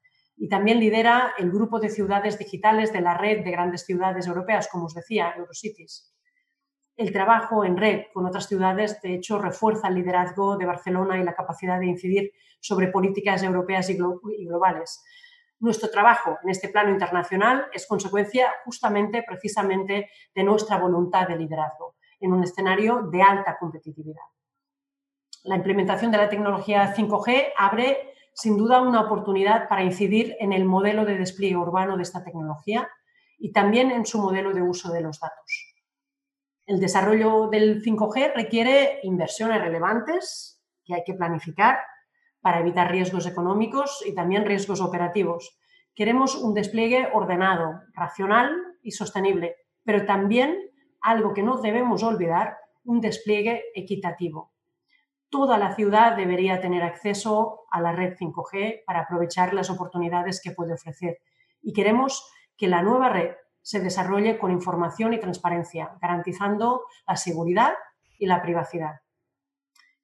Speaker 3: y también lidera el grupo de ciudades digitales de la red de grandes ciudades europeas, como os decía, Eurocities. El trabajo en red con otras ciudades, de hecho, refuerza el liderazgo de Barcelona y la capacidad de incidir sobre políticas europeas y, globales. Nuestro trabajo en este plano internacional es consecuencia justamente, precisamente, de nuestra voluntad de liderazgo en un escenario de alta competitividad. La implementación de la tecnología 5G abre sin duda una oportunidad para incidir en el modelo de despliegue urbano de esta tecnología y también en su modelo de uso de los datos. El desarrollo del 5G requiere inversiones relevantes que hay que planificar para evitar riesgos económicos y también riesgos operativos. Queremos un despliegue ordenado, racional y sostenible, pero también, algo que no debemos olvidar, un despliegue equitativo toda la ciudad debería tener acceso a la red 5G para aprovechar las oportunidades que puede ofrecer. Y queremos que la nueva red se desarrolle con información y transparencia, garantizando la seguridad y la privacidad.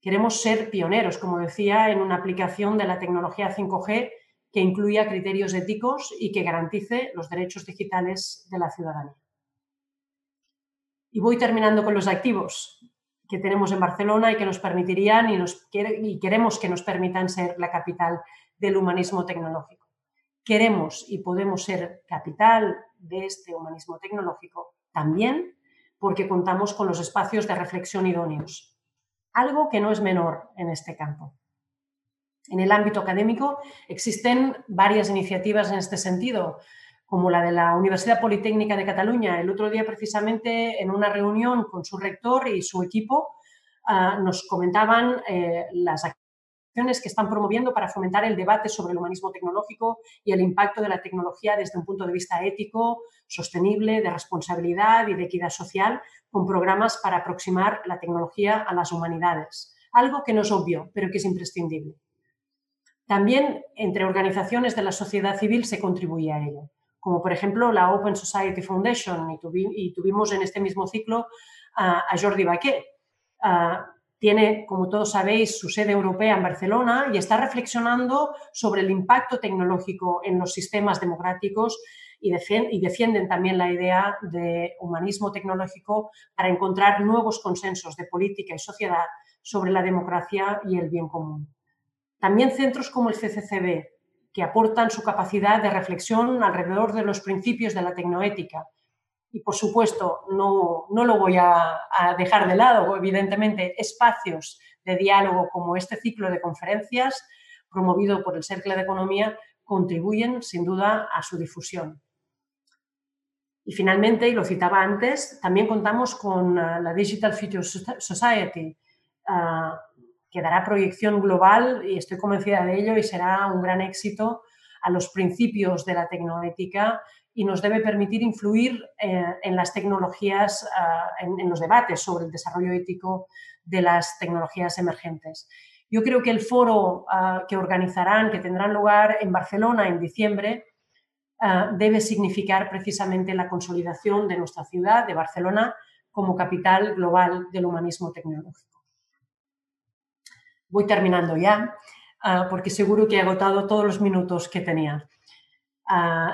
Speaker 3: Queremos ser pioneros, como decía, en una aplicación de la tecnología 5G que incluya criterios éticos y que garantice los derechos digitales de la ciudadanía. Y voy terminando con los activos que tenemos en Barcelona y que nos permitirían y, queremos que nos permitan ser la capital del humanismo tecnológico. Queremos y podemos ser capital de este humanismo tecnológico también porque contamos con los espacios de reflexión idóneos, algo que no es menor en este campo. En el ámbito académico existen varias iniciativas en este sentido, como la de la Universidad Politécnica de Cataluña. El otro día, precisamente, en una reunión con su rector y su equipo, ah, nos comentaban eh, las acciones que están promoviendo para fomentar el debate sobre el humanismo tecnológico y el impacto de la tecnología desde un punto de vista ético, sostenible, de responsabilidad y de equidad social, con programas para aproximar la tecnología a las humanidades. Algo que no es obvio, pero que es imprescindible. También entre organizaciones de la sociedad civil se contribuye a ello como por ejemplo la Open Society Foundation, y, tuvimos en este mismo ciclo a, Jordi Baquet. Tiene, como todos sabéis, su sede europea en Barcelona y está reflexionando sobre el impacto tecnológico en los sistemas democráticos y, defienden también la idea de humanismo tecnológico para encontrar nuevos consensos de política y sociedad sobre la democracia y el bien común. También centros como el CCCB, que aportan su capacidad de reflexión alrededor de los principios de la tecnoética. Y, por supuesto, no, no lo voy a, a dejar de lado, evidentemente, espacios de diálogo como este ciclo de conferencias promovido por el Cercle de Economía contribuyen sin duda a su difusión. Y finalmente, y lo citaba antes, también contamos con eh, la Digital Future Society, eh, que dará proyección global y estoy convencida de ello y será un gran éxito a los principios de la tecnoética y nos debe permitir influir eh, en las tecnologías, en, los debates sobre el desarrollo ético de las tecnologías emergentes. Yo creo que el foro ah, que organizarán, que tendrán lugar en Barcelona en diciembre, ah, debe significar precisamente la consolidación de nuestra ciudad, de Barcelona, como capital global del humanismo tecnológico. Voy terminando ya, ah, porque seguro que he agotado todos los minutos que tenía.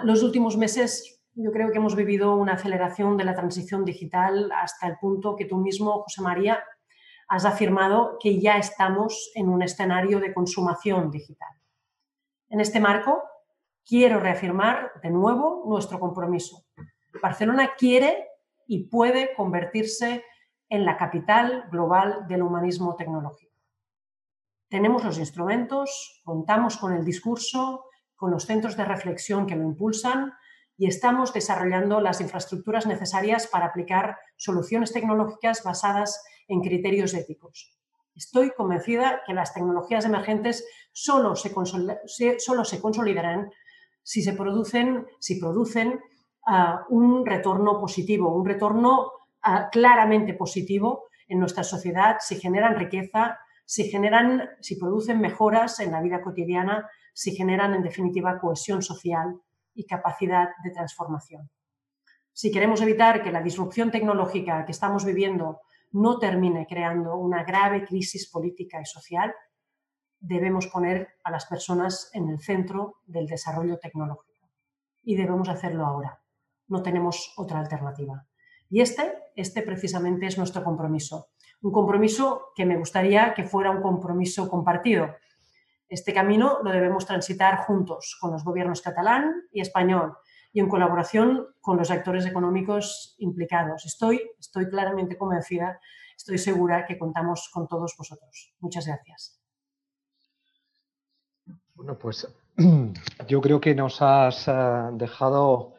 Speaker 3: los últimos meses yo creo que hemos vivido una aceleración de la transición digital hasta el punto que tú mismo, José María, has afirmado que ya estamos en un escenario de consumación digital. En este marco, quiero reafirmar de nuevo nuestro compromiso. Barcelona quiere y puede convertirse en la capital global del humanismo tecnológico. Tenemos los instrumentos, contamos con el discurso, con los centros de reflexión que lo impulsan y estamos desarrollando las infraestructuras necesarias para aplicar soluciones tecnológicas basadas en criterios éticos. Estoy convencida que las tecnologías emergentes solo se, solo se consolidarán si se producen, si producen ah, un retorno positivo, un retorno ah, claramente positivo en nuestra sociedad, si generan riqueza, si generan, si producen mejoras en la vida cotidiana, si generan en definitiva cohesión social y capacidad de transformación. Si queremos evitar que la disrupción tecnológica que estamos viviendo no termine creando una grave crisis política y social, debemos poner a las personas en el centro del desarrollo tecnológico. Y debemos hacerlo ahora. No tenemos otra alternativa. Y este, este precisamente es nuestro compromiso. Un compromiso que me gustaría que fuera un compromiso compartido. Este camino lo debemos transitar juntos con los gobiernos catalán y español y en colaboración con los actores económicos implicados. Estoy, estoy claramente convencida, estoy segura que contamos con todos vosotros. Muchas gracias.
Speaker 1: Bueno, pues [CLEARS THROAT] yo creo que nos has eh, dejado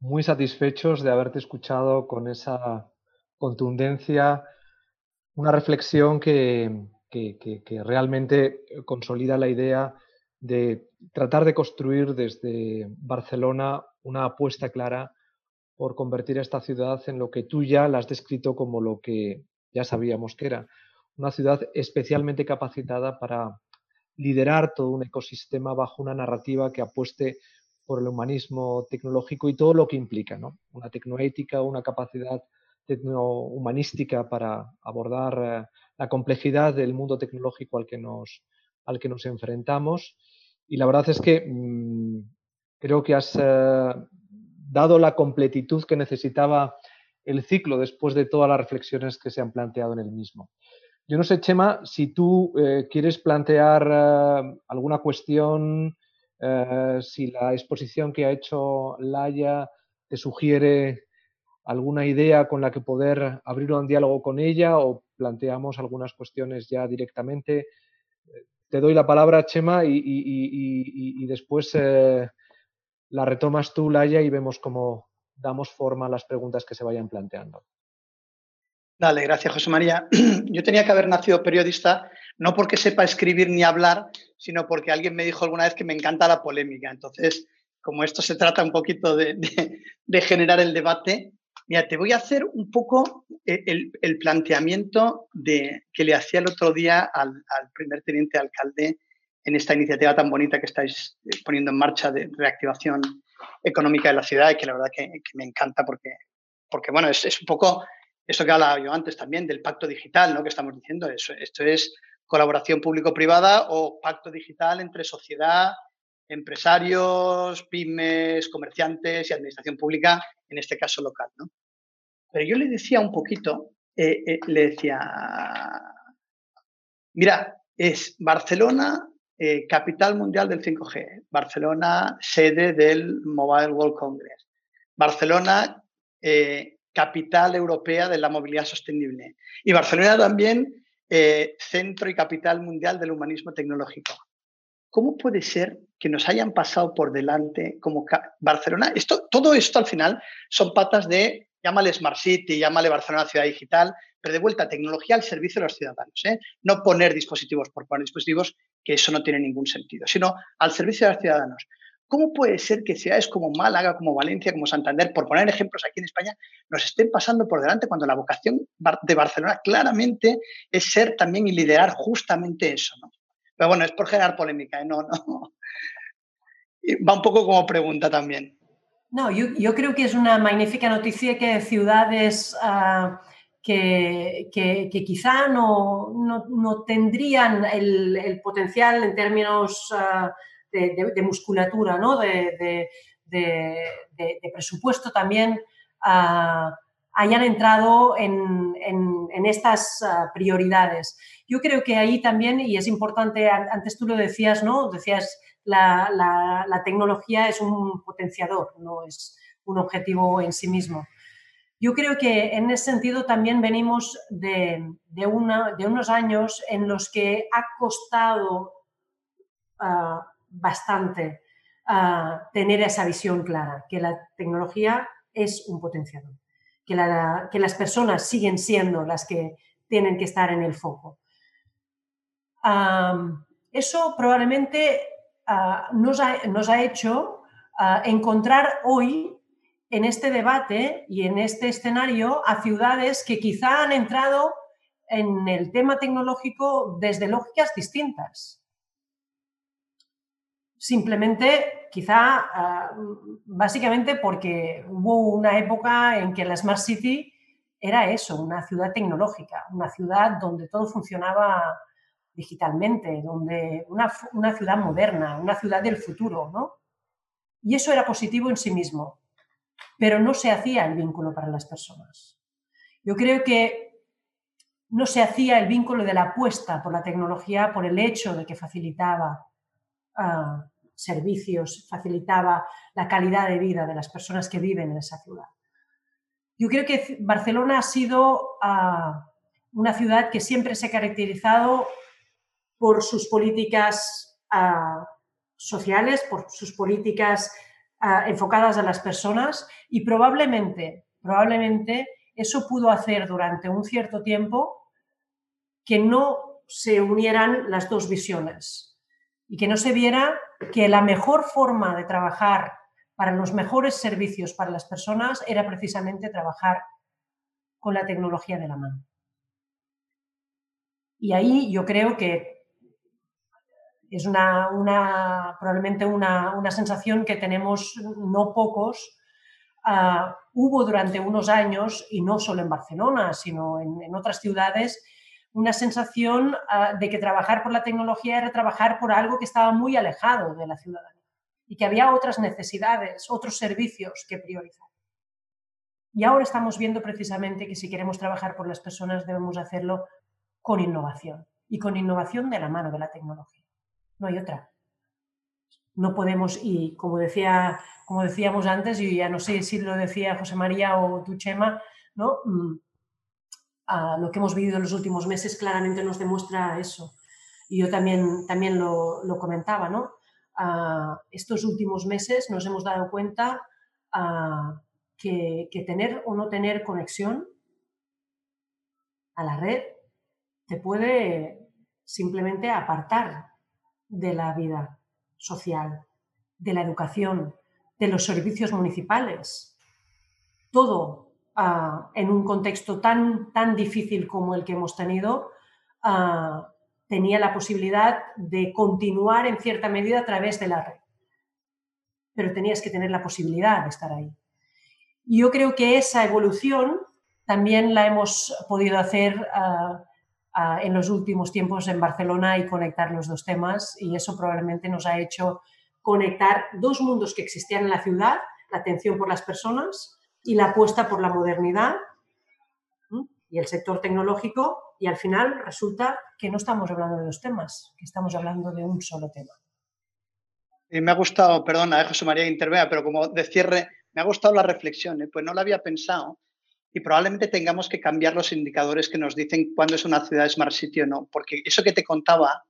Speaker 1: muy satisfechos de haberte escuchado con esa contundencia, una reflexión que, que realmente consolida la idea de tratar de construir desde Barcelona una apuesta clara por convertir a esta ciudad en lo que tú ya la has descrito como lo que ya sabíamos que era, una ciudad especialmente capacitada para liderar todo un ecosistema bajo una narrativa que apueste por el humanismo tecnológico y todo lo que implica, ¿no? Una tecnoética, una capacidad tecnohumanística para abordar eh, la complejidad del mundo tecnológico al que nos, al que nos enfrentamos. Y la verdad es que mm, creo que has eh, dado la completitud que necesitaba el ciclo después de todas las reflexiones que se han planteado en el mismo. Yo no sé, Chema, si tú eh, quieres plantear eh, alguna cuestión, si la exposición que ha hecho Laia te sugiere alguna idea con la que poder abrir un diálogo con ella o planteamos algunas cuestiones ya directamente. Te doy la palabra, Chema, y, después la retomas tú, Laia, y vemos cómo damos forma a las preguntas que se vayan planteando.
Speaker 2: Dale, gracias, José María. [CLEARS THROAT] Yo tenía que haber nacido periodista, no porque sepa escribir ni hablar, sino porque alguien me dijo alguna vez que me encanta la polémica. Entonces, como esto se trata un poquito de, generar el debate, mira, te voy a hacer un poco el, planteamiento de, que le hacía el otro día al, al primer teniente alcalde en esta iniciativa tan bonita que estáis eh, poniendo en marcha de reactivación económica de la ciudad y que la verdad que, me encanta porque, porque bueno, es, un poco eso que hablaba yo antes también del pacto digital, ¿no? Que estamos diciendo, eso, esto es colaboración público-privada o pacto digital entre sociedad, empresarios, pymes, comerciantes y administración pública, en este caso local. ¿no? Pero yo le decía un poquito, eh, eh, le decía, mira, es Barcelona eh, capital mundial del 5G, Barcelona sede del Mobile World Congress, Barcelona capital europea de la movilidad sostenible y Barcelona también centro y capital mundial del humanismo tecnológico. ¿Cómo puede ser que nos hayan pasado por delante como Barcelona? Esto, todo esto al final son patas de, llámale Smart City, llámale Barcelona Ciudad Digital, pero de vuelta, tecnología al servicio de los ciudadanos. ¿eh? No poner dispositivos por poner dispositivos, que eso no tiene ningún sentido, sino al servicio de los ciudadanos. ¿Cómo puede ser que ciudades como Málaga, como Valencia, como Santander, por poner ejemplos aquí en España, nos estén pasando por delante cuando la vocación de Barcelona claramente es ser también y liderar justamente eso? ¿no? Pero bueno, es por generar polémica, ¿eh? no, no. va un poco como pregunta también.
Speaker 3: No, yo, creo que es una magnífica noticia que ciudades ah, que, quizá no, tendrían el, potencial en términos ah, de, musculatura, ¿no? de, presupuesto también, ah, hayan entrado en, estas prioridades. Yo creo que ahí también, y es importante, antes tú lo decías, ¿no? Decías, la, la, tecnología es un potenciador, no es un objetivo en sí mismo. Yo creo que en ese sentido también venimos de, unos años en los que ha costado ah, bastante ah, tener esa visión clara, que la tecnología es un potenciador, que, que las personas siguen siendo las que tienen que estar en el foco eso probablemente ah, nos, ha, hecho ah, encontrar hoy en este debate y en este escenario a ciudades que quizá han entrado en el tema tecnológico desde lógicas distintas. Simplemente, quizá, ah, básicamente porque hubo una época en que la Smart City era eso, una ciudad tecnológica, una ciudad donde todo funcionaba digitalmente, donde una, ciudad moderna, una ciudad del futuro, ¿no? Y eso era positivo en sí mismo, pero no se hacía el vínculo para las personas. Yo creo que no se hacía el vínculo de la apuesta por la tecnología por el hecho de que facilitaba ah, servicios, facilitaba la calidad de vida de las personas que viven en esa ciudad. Yo creo que Barcelona ha sido ah, una ciudad que siempre se ha caracterizado por sus políticas ah, sociales, por sus políticas ah, enfocadas a las personas y probablemente, probablemente eso pudo hacer durante un cierto tiempo que no se unieran las dos visiones y que no se viera que la mejor forma de trabajar para los mejores servicios para las personas era precisamente trabajar con la tecnología de la mano. Y ahí yo creo que es una, probablemente una, sensación que tenemos no pocos. Ah, hubo durante unos años, y no solo en Barcelona, sino en, otras ciudades, una sensación ah, de que trabajar por la tecnología era trabajar por algo que estaba muy alejado de la ciudadanía y que había otras necesidades, otros servicios que priorizar. Y ahora estamos viendo precisamente que si queremos trabajar por las personas debemos hacerlo con innovación y con innovación de la mano de la tecnología no hay otra. No podemos, y como, decía, como decíamos antes, y ya no sé si lo decía José María o tu Chema, ¿no? Mm, lo que hemos vivido en los últimos meses claramente nos demuestra eso. Y yo también, también lo, comentaba, ¿no? estos últimos meses nos hemos dado cuenta que, que tener o no tener conexión a la red te puede simplemente apartar de la vida social, de la educación, de los servicios municipales. Todo ah, en un contexto tan, tan difícil como el que hemos tenido, ah, tenía la posibilidad de continuar en cierta medida a través de la red. Pero tenías que tener la posibilidad de estar ahí. Yo creo que esa evolución también la hemos podido hacer ah, en los últimos tiempos en Barcelona y conectar los dos temas y eso probablemente nos ha hecho conectar dos mundos que existían en la ciudad, la atención por las personas y la apuesta por la modernidad y el sector tecnológico y al final resulta que no estamos hablando de dos temas, que estamos hablando de un solo tema.
Speaker 2: Y me ha gustado, perdona, eh, José María intervenga, pero como de cierre, me ha gustado la reflexión, ¿eh? pues no la había pensado y probablemente tengamos que cambiar los indicadores que nos dicen cuándo es una ciudad Smart City o no, porque eso que te contaba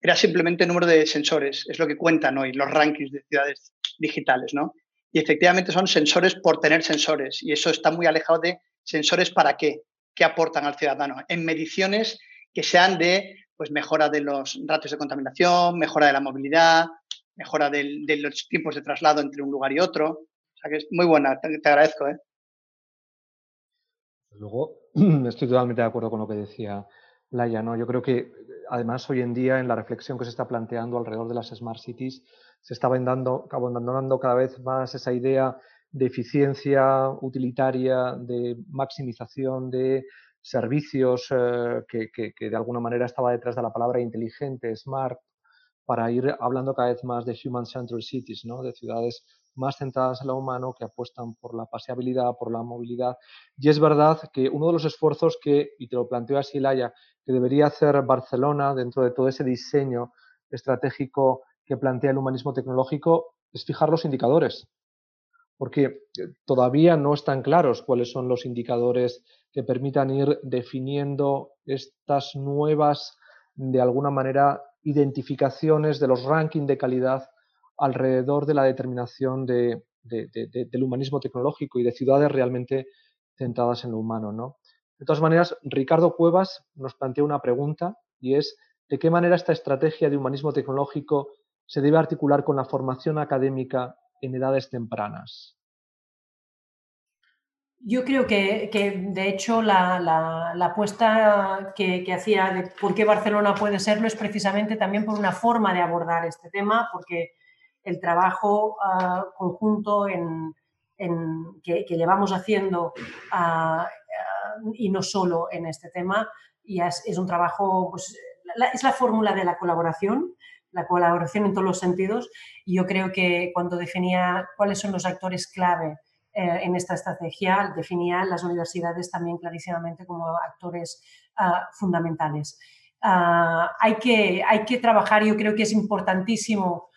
Speaker 2: era simplemente el número de sensores, es lo que cuentan hoy los rankings de ciudades digitales, ¿no? Y efectivamente son sensores por tener sensores y eso está muy alejado de sensores para qué, qué aportan al ciudadano, en mediciones que sean de pues, mejora de los ratios de contaminación, mejora de la movilidad, mejora de los tiempos de traslado entre un lugar y otro. O sea que es muy buena, te, te agradezco. ¿eh?
Speaker 1: Luego, [CLEARS THROAT] estoy totalmente de acuerdo con lo que decía Laia, ¿no? Yo creo que además hoy en día en la reflexión que se está planteando alrededor de las smart cities se está abandonando cada vez más esa idea de eficiencia utilitaria, de maximización de servicios eh, que, que, de alguna manera estaba detrás de la palabra inteligente, smart, para ir hablando cada vez más de human-centered cities, ¿no? de ciudades más centradas en lo humano, que apuestan por la paseabilidad, por la movilidad. Y es verdad que uno de los esfuerzos que, y te lo planteo así, Laia, que debería hacer Barcelona dentro de todo ese diseño estratégico que plantea el humanismo tecnológico es fijar los indicadores. Porque eh, todavía no están claros cuáles son los indicadores que permitan ir definiendo estas nuevas, de alguna manera, identificaciones de los rankings de calidad alrededor de la determinación de, del humanismo tecnológico y de ciudades realmente centradas en lo humano. ¿no? De todas maneras, Ricardo Cuevas nos plantea una pregunta y es ¿de qué manera esta estrategia de humanismo tecnológico se debe articular con la formación académica en edades tempranas?
Speaker 3: Yo creo que, de hecho, la, apuesta que, hacía de por qué Barcelona puede serlo es precisamente también por una forma de abordar este tema, porque el trabajo ah, conjunto que, llevamos haciendo ah, ah, y no solo en este tema, y es, un trabajo, pues, es la fórmula de la colaboración, la colaboración en todos los sentidos, y yo creo que cuando definía cuáles son los actores clave eh, en esta estrategia definía las universidades también clarísimamente como actores fundamentales. Hay, que, hay que trabajar, yo creo que es importantísimo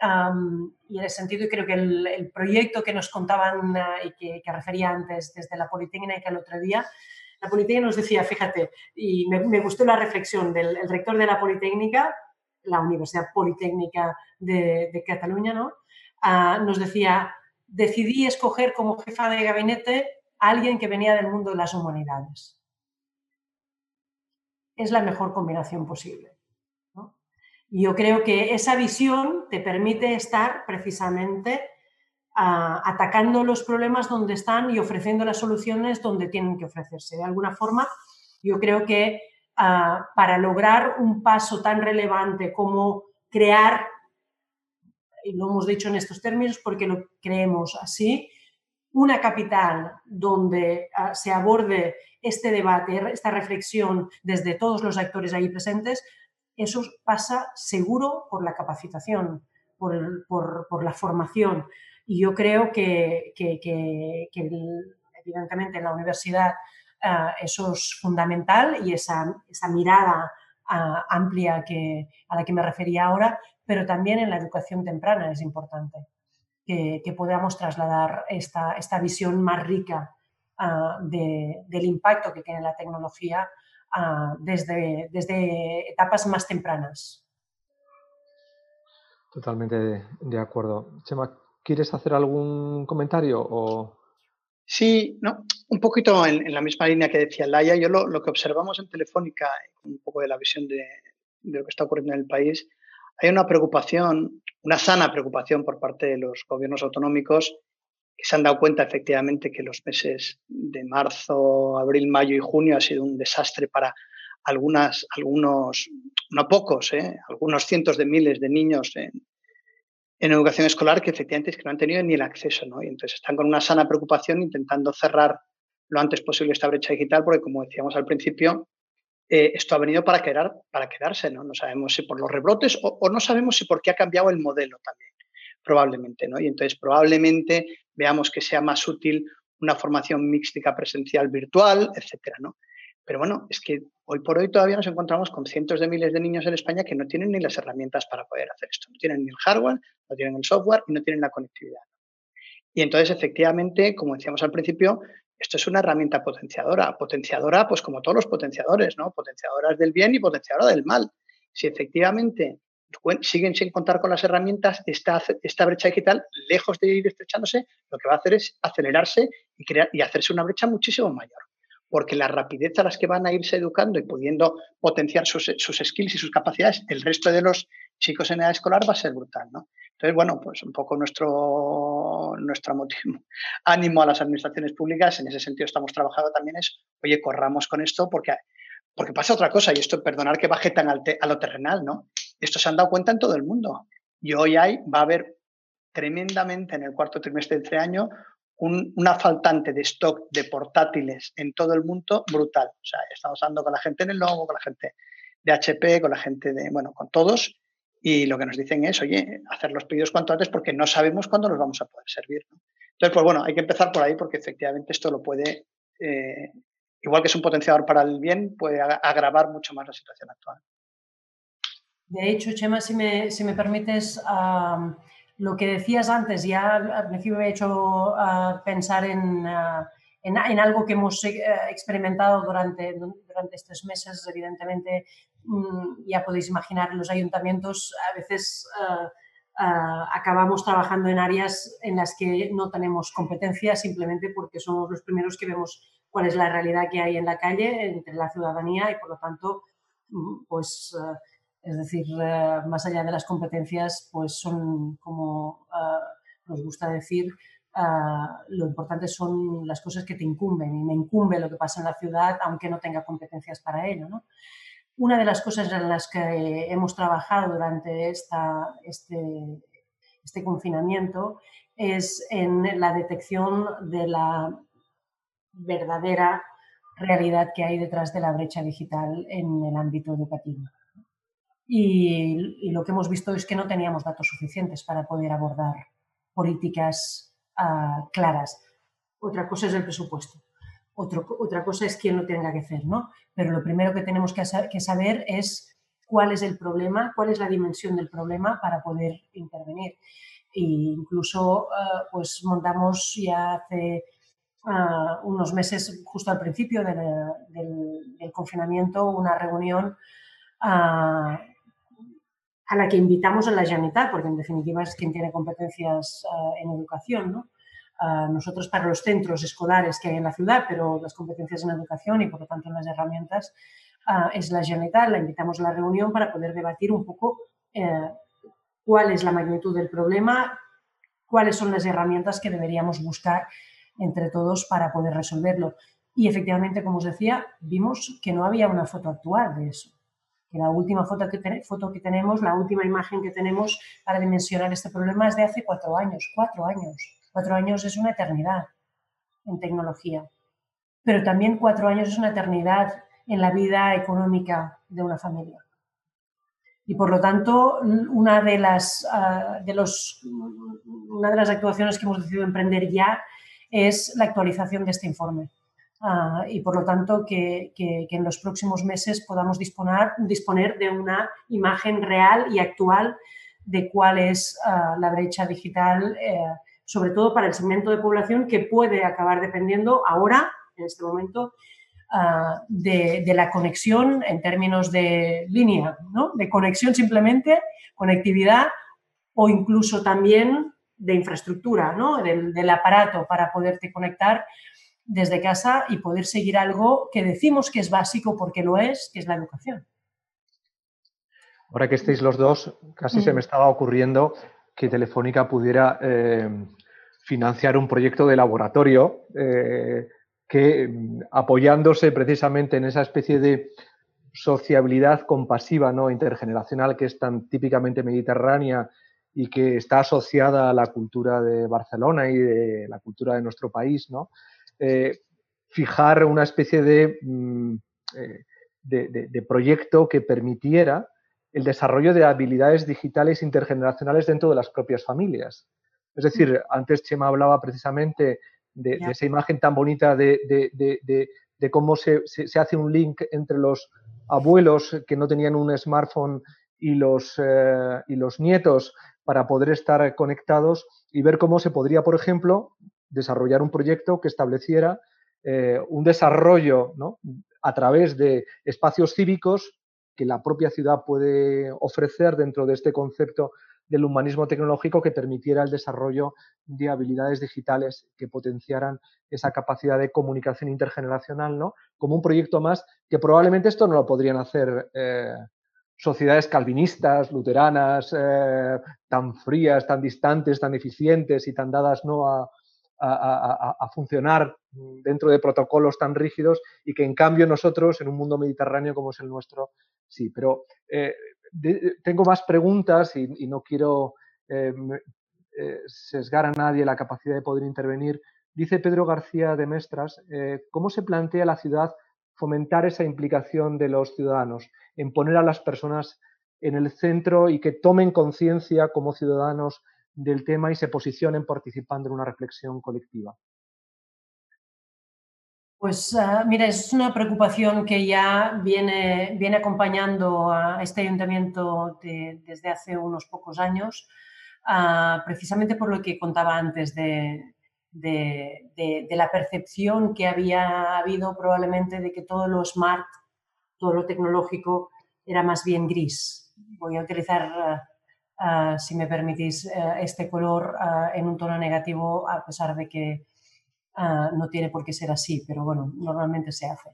Speaker 3: y en el sentido, creo que el, proyecto que nos contaban ah, y que, refería antes desde la Politécnica el otro día, la Politécnica nos decía, fíjate, y me, gustó la reflexión del rector de la Politécnica, la Universidad Politécnica de, de Cataluña, ¿no? nos decía, decidí escoger como jefa de gabinete a alguien que venía del mundo de las humanidades. Es la mejor combinación posible. Yo creo que esa visión te permite estar precisamente ah, atacando los problemas donde están y ofreciendo las soluciones donde tienen que ofrecerse. De alguna forma, yo creo que ah, para lograr un paso tan relevante como crear y lo hemos dicho en estos términos porque lo creemos así, una capital donde ah, se aborde este debate, esta reflexión desde todos los actores ahí presentes, eso pasa seguro por la capacitación, por, la formación. Y yo creo que, evidentemente en la universidad ah, eso es fundamental y esa, mirada ah, amplia a la que me refería ahora pero también en la educación temprana es importante que, podamos trasladar esta, esta, visión más rica ah, del impacto que tiene la tecnología desde, desde etapas más tempranas.
Speaker 1: Totalmente de, acuerdo. Chema, ¿quieres hacer algún comentario? O...
Speaker 2: Sí, no, un poquito en, la misma línea que decía Laia, yo lo, que observamos en Telefónica, un poco de la visión de, de, lo que está ocurriendo en el país, hay una preocupación, una sana preocupación por parte de los gobiernos autonómicos se han dado cuenta efectivamente que los meses de marzo, abril, mayo y junio ha sido un desastre para algunas, algunos, no pocos, ¿eh? algunos cientos de miles de niños en, educación escolar que efectivamente es que no han tenido ni el acceso, ¿no? Y entonces están con una sana preocupación intentando cerrar lo antes posible esta brecha digital, porque como decíamos al principio, eh, esto ha venido para, quedar, para quedarse, ¿no? No sabemos si por los rebrotes o, no sabemos si porque ha cambiado el modelo también. Probablemente, ¿no? Y entonces probablemente veamos que sea más útil una formación mixta presencial virtual, etcétera, ¿no? Pero bueno, es que hoy por hoy todavía nos encontramos con cientos de miles de niños en España que no tienen ni las herramientas para poder hacer esto. No tienen ni el hardware, no tienen el software y no tienen la conectividad. Y entonces, efectivamente, como decíamos al principio, esto es una herramienta potenciadora. Potenciadora, pues como todos los potenciadores, ¿no? Potenciadoras del bien y potenciadora del mal. Si efectivamente siguen sin contar con las herramientas, esta, esta brecha digital, lejos de ir estrechándose, lo que va a hacer es acelerarse y, crear, y hacerse una brecha muchísimo mayor. Porque la rapidez a las que van a irse educando y pudiendo potenciar sus, sus skills y sus capacidades, el resto de los chicos en edad escolar va a ser brutal. ¿no? Entonces, bueno, pues un poco nuestro, nuestro motivo, [LAUGHS] ánimo a las administraciones públicas, en ese sentido estamos trabajando también es, oye, corramos con esto porque, porque pasa otra cosa, y esto, perdonar que baje tan a lo terrenal, ¿no? Esto se han dado cuenta en todo el mundo. Y hoy hay, va a haber tremendamente en el cuarto trimestre de este año una faltante de stock de portátiles en todo el mundo brutal. O sea, estamos hablando con la gente en el logo, con la gente de HP, con la gente de, bueno, con todos. Y lo que nos dicen es, oye, hacer los pedidos cuanto antes porque no sabemos cuándo los vamos a poder servir. Entonces, pues bueno, hay que empezar por ahí porque efectivamente esto lo puede, eh, igual que es un potenciador para el bien, puede agravar mucho más la situación actual.
Speaker 3: De hecho, Chema, si me, si me permites, lo que decías antes, ya al principio me ha hecho pensar en, en, algo que hemos eh, experimentado durante, durante estos meses. Evidentemente, mm, ya podéis imaginar, los ayuntamientos a veces acabamos trabajando en áreas en las que no tenemos competencia simplemente porque somos los primeros que vemos cuál es la realidad que hay en la calle entre la ciudadanía y por lo tanto, mm, pues es decir, eh, más allá de las competencias, pues son, como eh, nos gusta decir, eh, lo importante son las cosas que te incumben y me incumbe lo que pasa en la ciudad, aunque no tenga competencias para ello. Una de las cosas en las que hemos trabajado durante este, este confinamiento es en la detección de la verdadera realidad que hay detrás de la brecha digital en el ámbito educativo. Y, lo que hemos visto es que no teníamos datos suficientes para poder abordar políticas ah, claras. Otra cosa es el presupuesto. otra cosa es quién lo tenga que hacer, ¿no? Pero lo primero que tenemos que, saber es cuál es el problema, cuál es la dimensión del problema para poder intervenir. E incluso, ah, pues montamos ya hace ah, unos meses, justo al principio del, confinamiento, una reunión a la que invitamos a la Generalitat, porque en definitiva es quien tiene competencias eh, en educación. ¿no? Uh, nosotros para los centros escolares que hay en la ciudad, pero las competencias en educación y por lo tanto en las herramientas, uh, es la Generalitat. La invitamos a la reunión para poder debatir un poco eh, cuál es la magnitud del problema, cuáles son las herramientas que deberíamos buscar entre todos para poder resolverlo. Y efectivamente, como os decía, vimos que no había una foto actual de eso que la última foto que, foto que tenemos, la última imagen que tenemos para dimensionar este problema es de hace cuatro años, cuatro años. Cuatro años es una eternidad en tecnología, pero también cuatro años es una eternidad en la vida económica de una familia. Y por lo tanto, una de las, ah, de los, una de las actuaciones que hemos decidido emprender ya es la actualización de este informe. Ah, y por lo tanto que, en los próximos meses podamos disponer, disponer de una imagen real y actual de cuál es ah, la brecha digital, eh, sobre todo para el segmento de población que puede acabar dependiendo ahora, en este momento, ah, de, la conexión en términos de línea, ¿no? de conexión simplemente, conectividad o incluso también de infraestructura, ¿no? del aparato para poderte conectar desde casa y poder seguir algo que decimos que es básico porque lo es, que es la educación.
Speaker 1: Ahora que estéis los dos, casi se me mm. estaba ocurriendo que Telefónica pudiera eh, financiar un proyecto de laboratorio eh, que, apoyándose precisamente en esa especie de sociabilidad compasiva, ¿no? intergeneracional, que es tan típicamente mediterránea y que está asociada a la cultura de Barcelona y de la cultura de nuestro país, ¿no? Eh, fijar una especie mm, eh, de, de, proyecto que permitiera el desarrollo de habilidades digitales intergeneracionales dentro de las propias familias. Es decir, antes Chema hablaba precisamente de, esa imagen tan bonita de, cómo se, hace un link entre los abuelos que no tenían un smartphone y los, eh, y los nietos para poder estar conectados y ver cómo se podría, por ejemplo, desarrollar un proyecto que estableciera eh, un desarrollo a través de espacios cívicos que la propia ciudad puede ofrecer dentro de este concepto del humanismo tecnológico que permitiera el desarrollo de habilidades digitales que potenciaran esa capacidad de comunicación intergeneracional, ¿no? Como un proyecto más que probablemente esto no lo podrían hacer eh, sociedades calvinistas, luteranas, eh, tan frías, tan distantes, tan eficientes y tan dadas ¿no? a, funcionar dentro de protocolos tan rígidos y que en cambio nosotros, en un mundo mediterráneo como es el nuestro, sí. Pero eh, tengo más preguntas y, no quiero eh, eh, sesgar a nadie la capacidad de poder intervenir. Dice Pedro García de Mestras, eh, ¿cómo se plantea la ciudad fomentar esa implicación de los ciudadanos, en poner a las personas en el centro y que tomen conciencia como ciudadanos del tema y se posicionen participando en una reflexión colectiva?
Speaker 3: Pues ah, mira, es una preocupación que ya viene, viene acompañando a este ayuntamiento desde hace unos pocos años, ah, precisamente por lo que contaba antes de, la percepción que había habido probablemente de que todo lo smart, todo lo tecnológico era más bien gris. Voy a utilizar, ah, si me permitís, este color en un tono negativo, a pesar de que Ah, no tiene por qué ser así, pero bueno, normalmente se hace.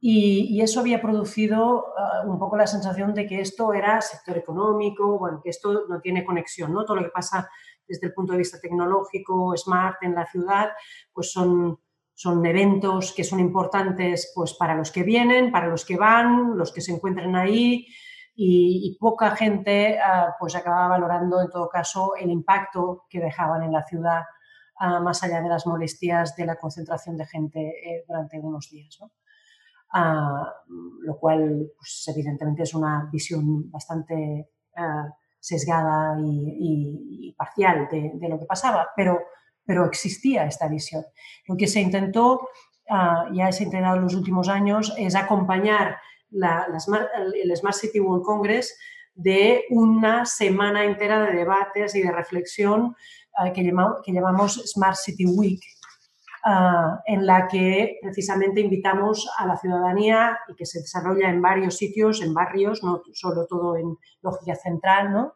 Speaker 3: y, eso había producido ah, un poco la sensación de que esto era sector económico, bueno, que esto no tiene conexión, ¿no? Todo lo que pasa desde el punto de vista tecnológico, smart en la ciudad, pues son, son eventos que son importantes pues para los que vienen, para los que van, los que se encuentran ahí, y, poca gente ah, pues acaba valorando en todo caso el impacto que dejaban en la ciudad más allá de las molestias de la concentración de gente eh, durante unos días. lo cual, pues, evidentemente, es una visión bastante ah, sesgada y, parcial de, lo que pasaba, pero, pero existía esta visión. Lo que se intentó, ya se ha intentado en los últimos años, es acompañar la, el Smart City World Congress de una semana entera de debates y de reflexión que, llamamos, Smart City Week, ah, en la que precisamente invitamos a la ciudadanía y que se desarrolla en varios sitios, en barrios, no solo todo en lógica central, ¿no?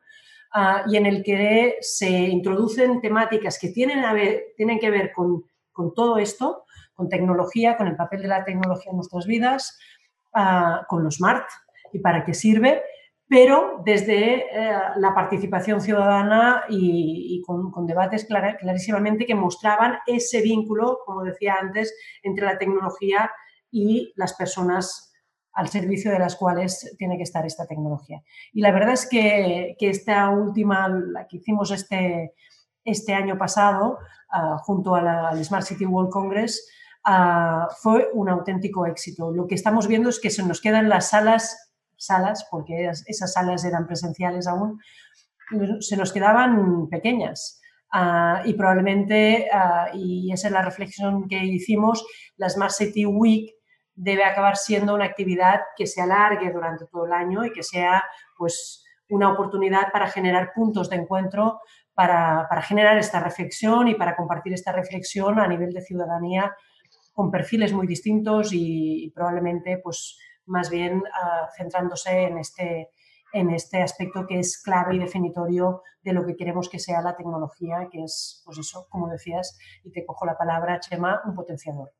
Speaker 3: Ah, y en el que se introducen temáticas que tienen, a ver, tienen que ver con, con, todo esto, con tecnología, con el papel de la tecnología en nuestras vidas, ah, con lo smart y para qué sirve, pero desde eh, la participación ciudadana y, con, debates clarísimamente que mostraban ese vínculo, como decía antes, entre la tecnología y las personas al servicio de las cuales tiene que estar esta tecnología. Y la verdad es que, esta última, la que hicimos este, este año pasado, ah, junto al Smart City World Congress, ah, fue un auténtico éxito. Lo que estamos viendo es que se nos quedan las salas salas, porque esas salas eran presenciales aún, se nos quedaban pequeñas. Ah, y probablemente, ah, y esa es la reflexión que hicimos, la Smart City Week debe acabar siendo una actividad que se alargue durante todo el año y que sea pues, una oportunidad para generar puntos de encuentro, para, generar esta reflexión y para compartir esta reflexión a nivel de ciudadanía con perfiles muy distintos y, y probablemente pues, más bien ah, centrándose en este, en este aspecto que es clave y definitorio de lo que queremos que sea la tecnología, que es, pues eso, como decías, y te cojo la palabra, Chema, un potenciador,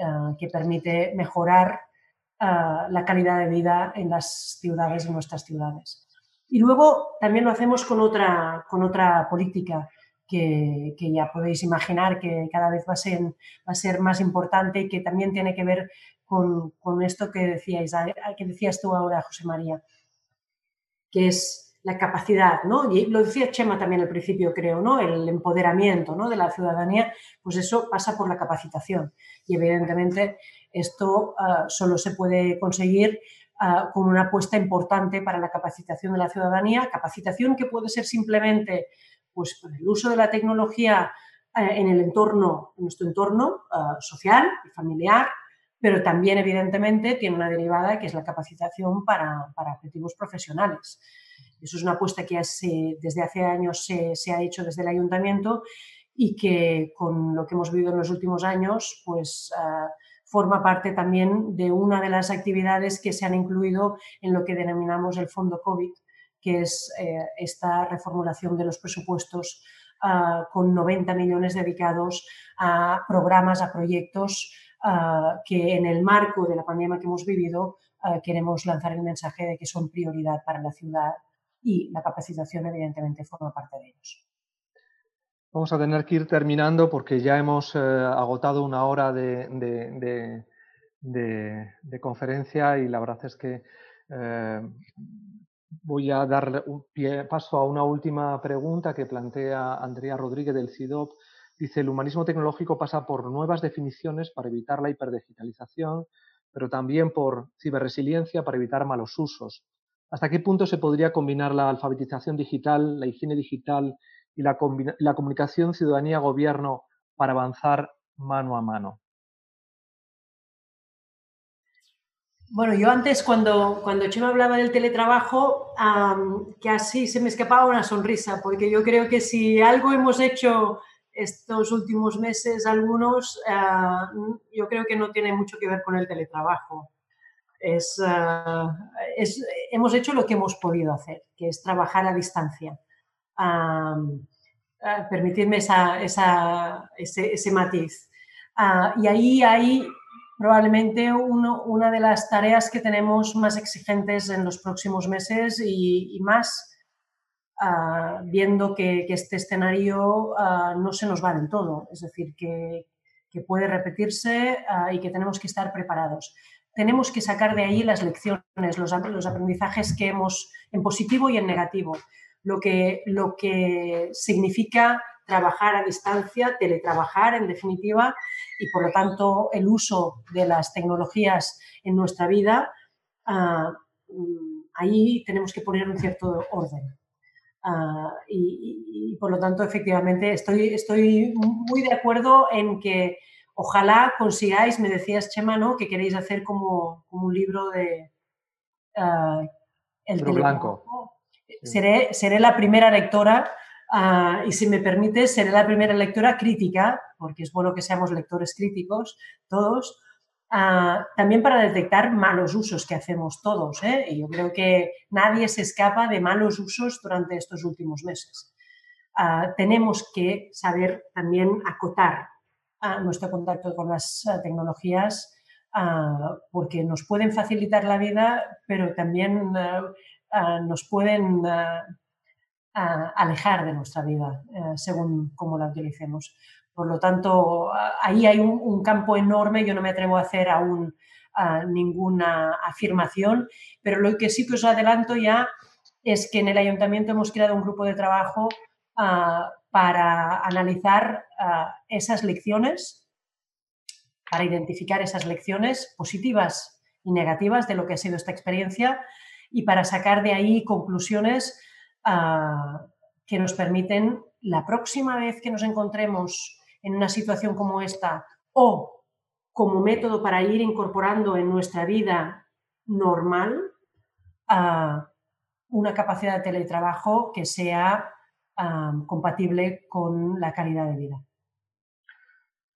Speaker 3: ah, que permite mejorar ah, la calidad de vida en las ciudades, en nuestras ciudades. Y luego también lo hacemos con otra, con otra política que, ya podéis imaginar que cada vez va a, ser, va a ser más importante y que también tiene que ver con, con esto que, decíais, que decías tú ahora, José María, que es la capacidad, ¿no? Y lo decía Chema también al principio, creo, ¿no? El empoderamiento ¿no? de la ciudadanía, pues eso pasa por la capacitación. Y evidentemente esto ah, solo se puede conseguir ah, con una apuesta importante para la capacitación de la ciudadanía, capacitación que puede ser simplemente pues, el uso de la tecnología eh, en el entorno, en nuestro entorno ah, social y familiar, pero también evidentemente tiene una derivada que es la capacitación para, objetivos profesionales. Eso es una apuesta que desde hace años se, ha hecho desde el ayuntamiento y que con lo que hemos vivido en los últimos años, pues ah, forma parte también de una de las actividades que se han incluido en lo que denominamos el Fondo COVID, que es eh, esta reformulación de los presupuestos ah, con 90 millones dedicados a programas, a proyectos ah, que en el marco de la pandemia que hemos vivido ah, queremos lanzar el mensaje de que son prioridad para la ciudad y la capacitación evidentemente forma parte de ellos.
Speaker 1: Vamos a tener que ir terminando porque ya hemos eh, agotado una hora de, conferencia y la verdad es que eh, voy a dar un paso a una última pregunta que plantea Andrea Rodríguez del CIDOP. Dice, el humanismo tecnológico pasa por nuevas definiciones para evitar la hiperdigitalización, pero también por ciberresiliencia para evitar malos usos. ¿Hasta qué punto se podría combinar la alfabetización digital, la higiene digital y la, comunicación ciudadanía-gobierno para avanzar mano a mano?
Speaker 3: Bueno, yo antes cuando, cuando Chema hablaba del teletrabajo, que así se me escapaba una sonrisa, porque yo creo que si algo hemos hecho estos últimos meses, algunos, ah, yo creo que no tiene mucho que ver con el teletrabajo. Es, ah, es, hemos hecho lo que hemos podido hacer, que es trabajar a distancia. permitirme esa, ese, ese, matiz. Ah, y ahí hay probablemente una de las tareas que tenemos más exigentes en los próximos meses y, más ah, viendo que, este escenario ah, no se nos va del todo, es decir, que, puede repetirse y que tenemos que estar preparados. Tenemos que sacar de ahí las lecciones, los, los, aprendizajes que hemos en positivo y en negativo. Lo que, lo que significa trabajar a distancia, teletrabajar en definitiva, y por lo tanto el uso de las tecnologías en nuestra vida, ah, mm, ahí tenemos que poner un cierto orden. Ah, y, por lo tanto, efectivamente, estoy, estoy muy de acuerdo en que ojalá consigáis, me decías, Chema, ¿no? que queréis hacer como, un libro de...
Speaker 1: Uh, el blanco
Speaker 3: seré, seré la primera lectora ah, y si me permite, seré la primera lectora crítica, porque es bueno que seamos lectores críticos todos, ah, también para detectar malos usos que hacemos todos. ¿eh? Y yo creo que nadie se escapa de malos usos durante estos últimos meses. Ah, tenemos que saber también acotar nuestro contacto con las tecnologías porque nos pueden facilitar la vida, pero también nos pueden alejar de nuestra vida eh, según cómo la utilicemos. Por lo tanto, ahí hay un, campo enorme, yo no me atrevo a hacer aún ninguna afirmación, pero lo que sí que os adelanto ya es que en el ayuntamiento hemos creado un grupo de trabajo para analizar esas lecciones, para identificar esas lecciones positivas y negativas de lo que ha sido esta experiencia y para sacar de ahí conclusiones ah, que nos permiten la próxima vez que nos encontremos en una situación como esta o como método para ir incorporando en nuestra vida normal ah, una capacidad de teletrabajo que sea ah, compatible con la calidad de vida.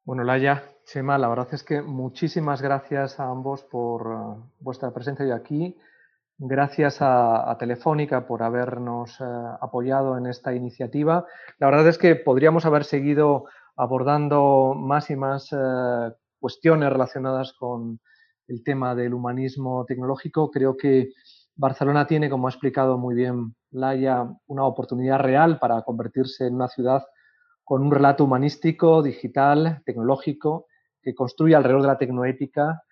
Speaker 1: Bueno, Laia, Chema, la verdad es que muchísimas gracias a ambos por vuestra presencia hoy aquí. Gracias a, Telefónica por habernos eh, apoyado en esta iniciativa. La verdad es que podríamos haber seguido abordando más y más eh, cuestiones relacionadas con el tema del humanismo tecnológico. Creo que Barcelona tiene, como ha explicado muy bien Laia, una oportunidad real para convertirse en una ciudad con un relato humanístico, digital, tecnológico, que construye alrededor de la tecnoética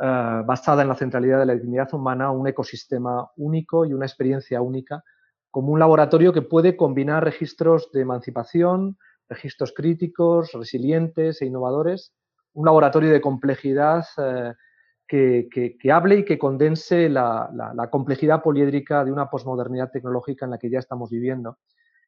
Speaker 1: eh, basada en la centralidad de la dignidad humana, un ecosistema único y una experiencia única, como un laboratorio que puede combinar registros de emancipación, registros críticos, resilientes e innovadores, un laboratorio de complejidad eh, que, hable y que condense la, complejidad poliédrica de una posmodernidad tecnológica en la que ya estamos viviendo.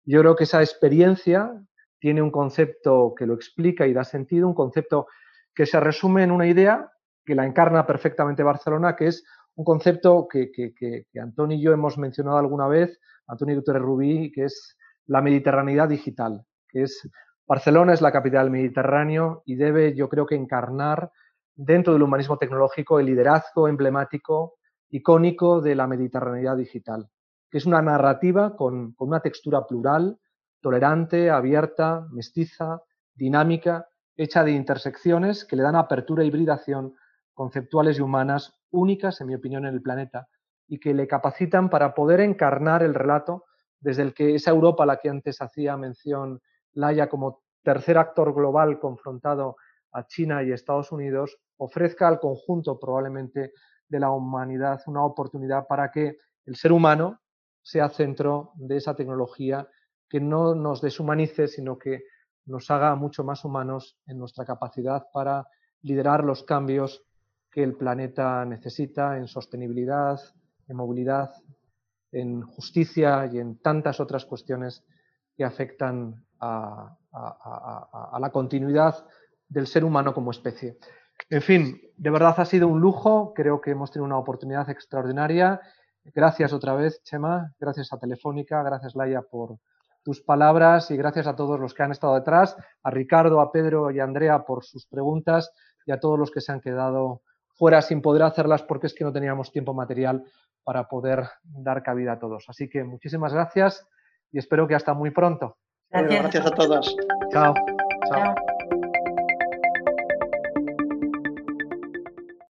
Speaker 1: Yo creo que esa experiencia tiene un concepto que lo explica y da sentido, un concepto que se resume en una idea que la encarna perfectamente Barcelona, que es un concepto que, que, Antonio y yo hemos mencionado alguna vez, Antonio Guterres Rubí, que es la mediterraneidad digital, que es Barcelona es la capital del Mediterráneo y debe, yo creo que, encarnar dentro del humanismo tecnológico el liderazgo emblemático, icónico de la mediterraneidad digital, que es una narrativa con, con una textura plural, tolerante, abierta, mestiza, dinámica, hecha de intersecciones que le dan apertura e hibridación conceptuales y humanas únicas, en mi opinión, en el planeta y que le capacitan para poder encarnar el relato desde el que esa Europa a la que antes hacía mención Laia como tercer actor global confrontado a China y Estados Unidos, ofrezca al conjunto probablemente de la humanidad una oportunidad para que el ser humano sea centro de esa tecnología que no nos deshumanice, sino que nos haga mucho más humanos en nuestra capacidad para liderar los cambios que el planeta necesita en sostenibilidad, en movilidad, en justicia y en tantas otras cuestiones que afectan a, la continuidad del ser humano como especie. En fin, de verdad ha sido un lujo, creo que hemos tenido una oportunidad extraordinaria. Gracias otra vez, Chema, gracias a Telefónica, gracias Laia por tus palabras y gracias a todos los que han estado detrás, a Ricardo, a Pedro y a Andrea por sus preguntas y a todos los que se han quedado fuera sin poder hacerlas porque es que no teníamos tiempo material para poder dar cabida a todos. Así que muchísimas gracias y espero que hasta muy pronto.
Speaker 2: Gracias, a todos.
Speaker 1: Chao. Chao.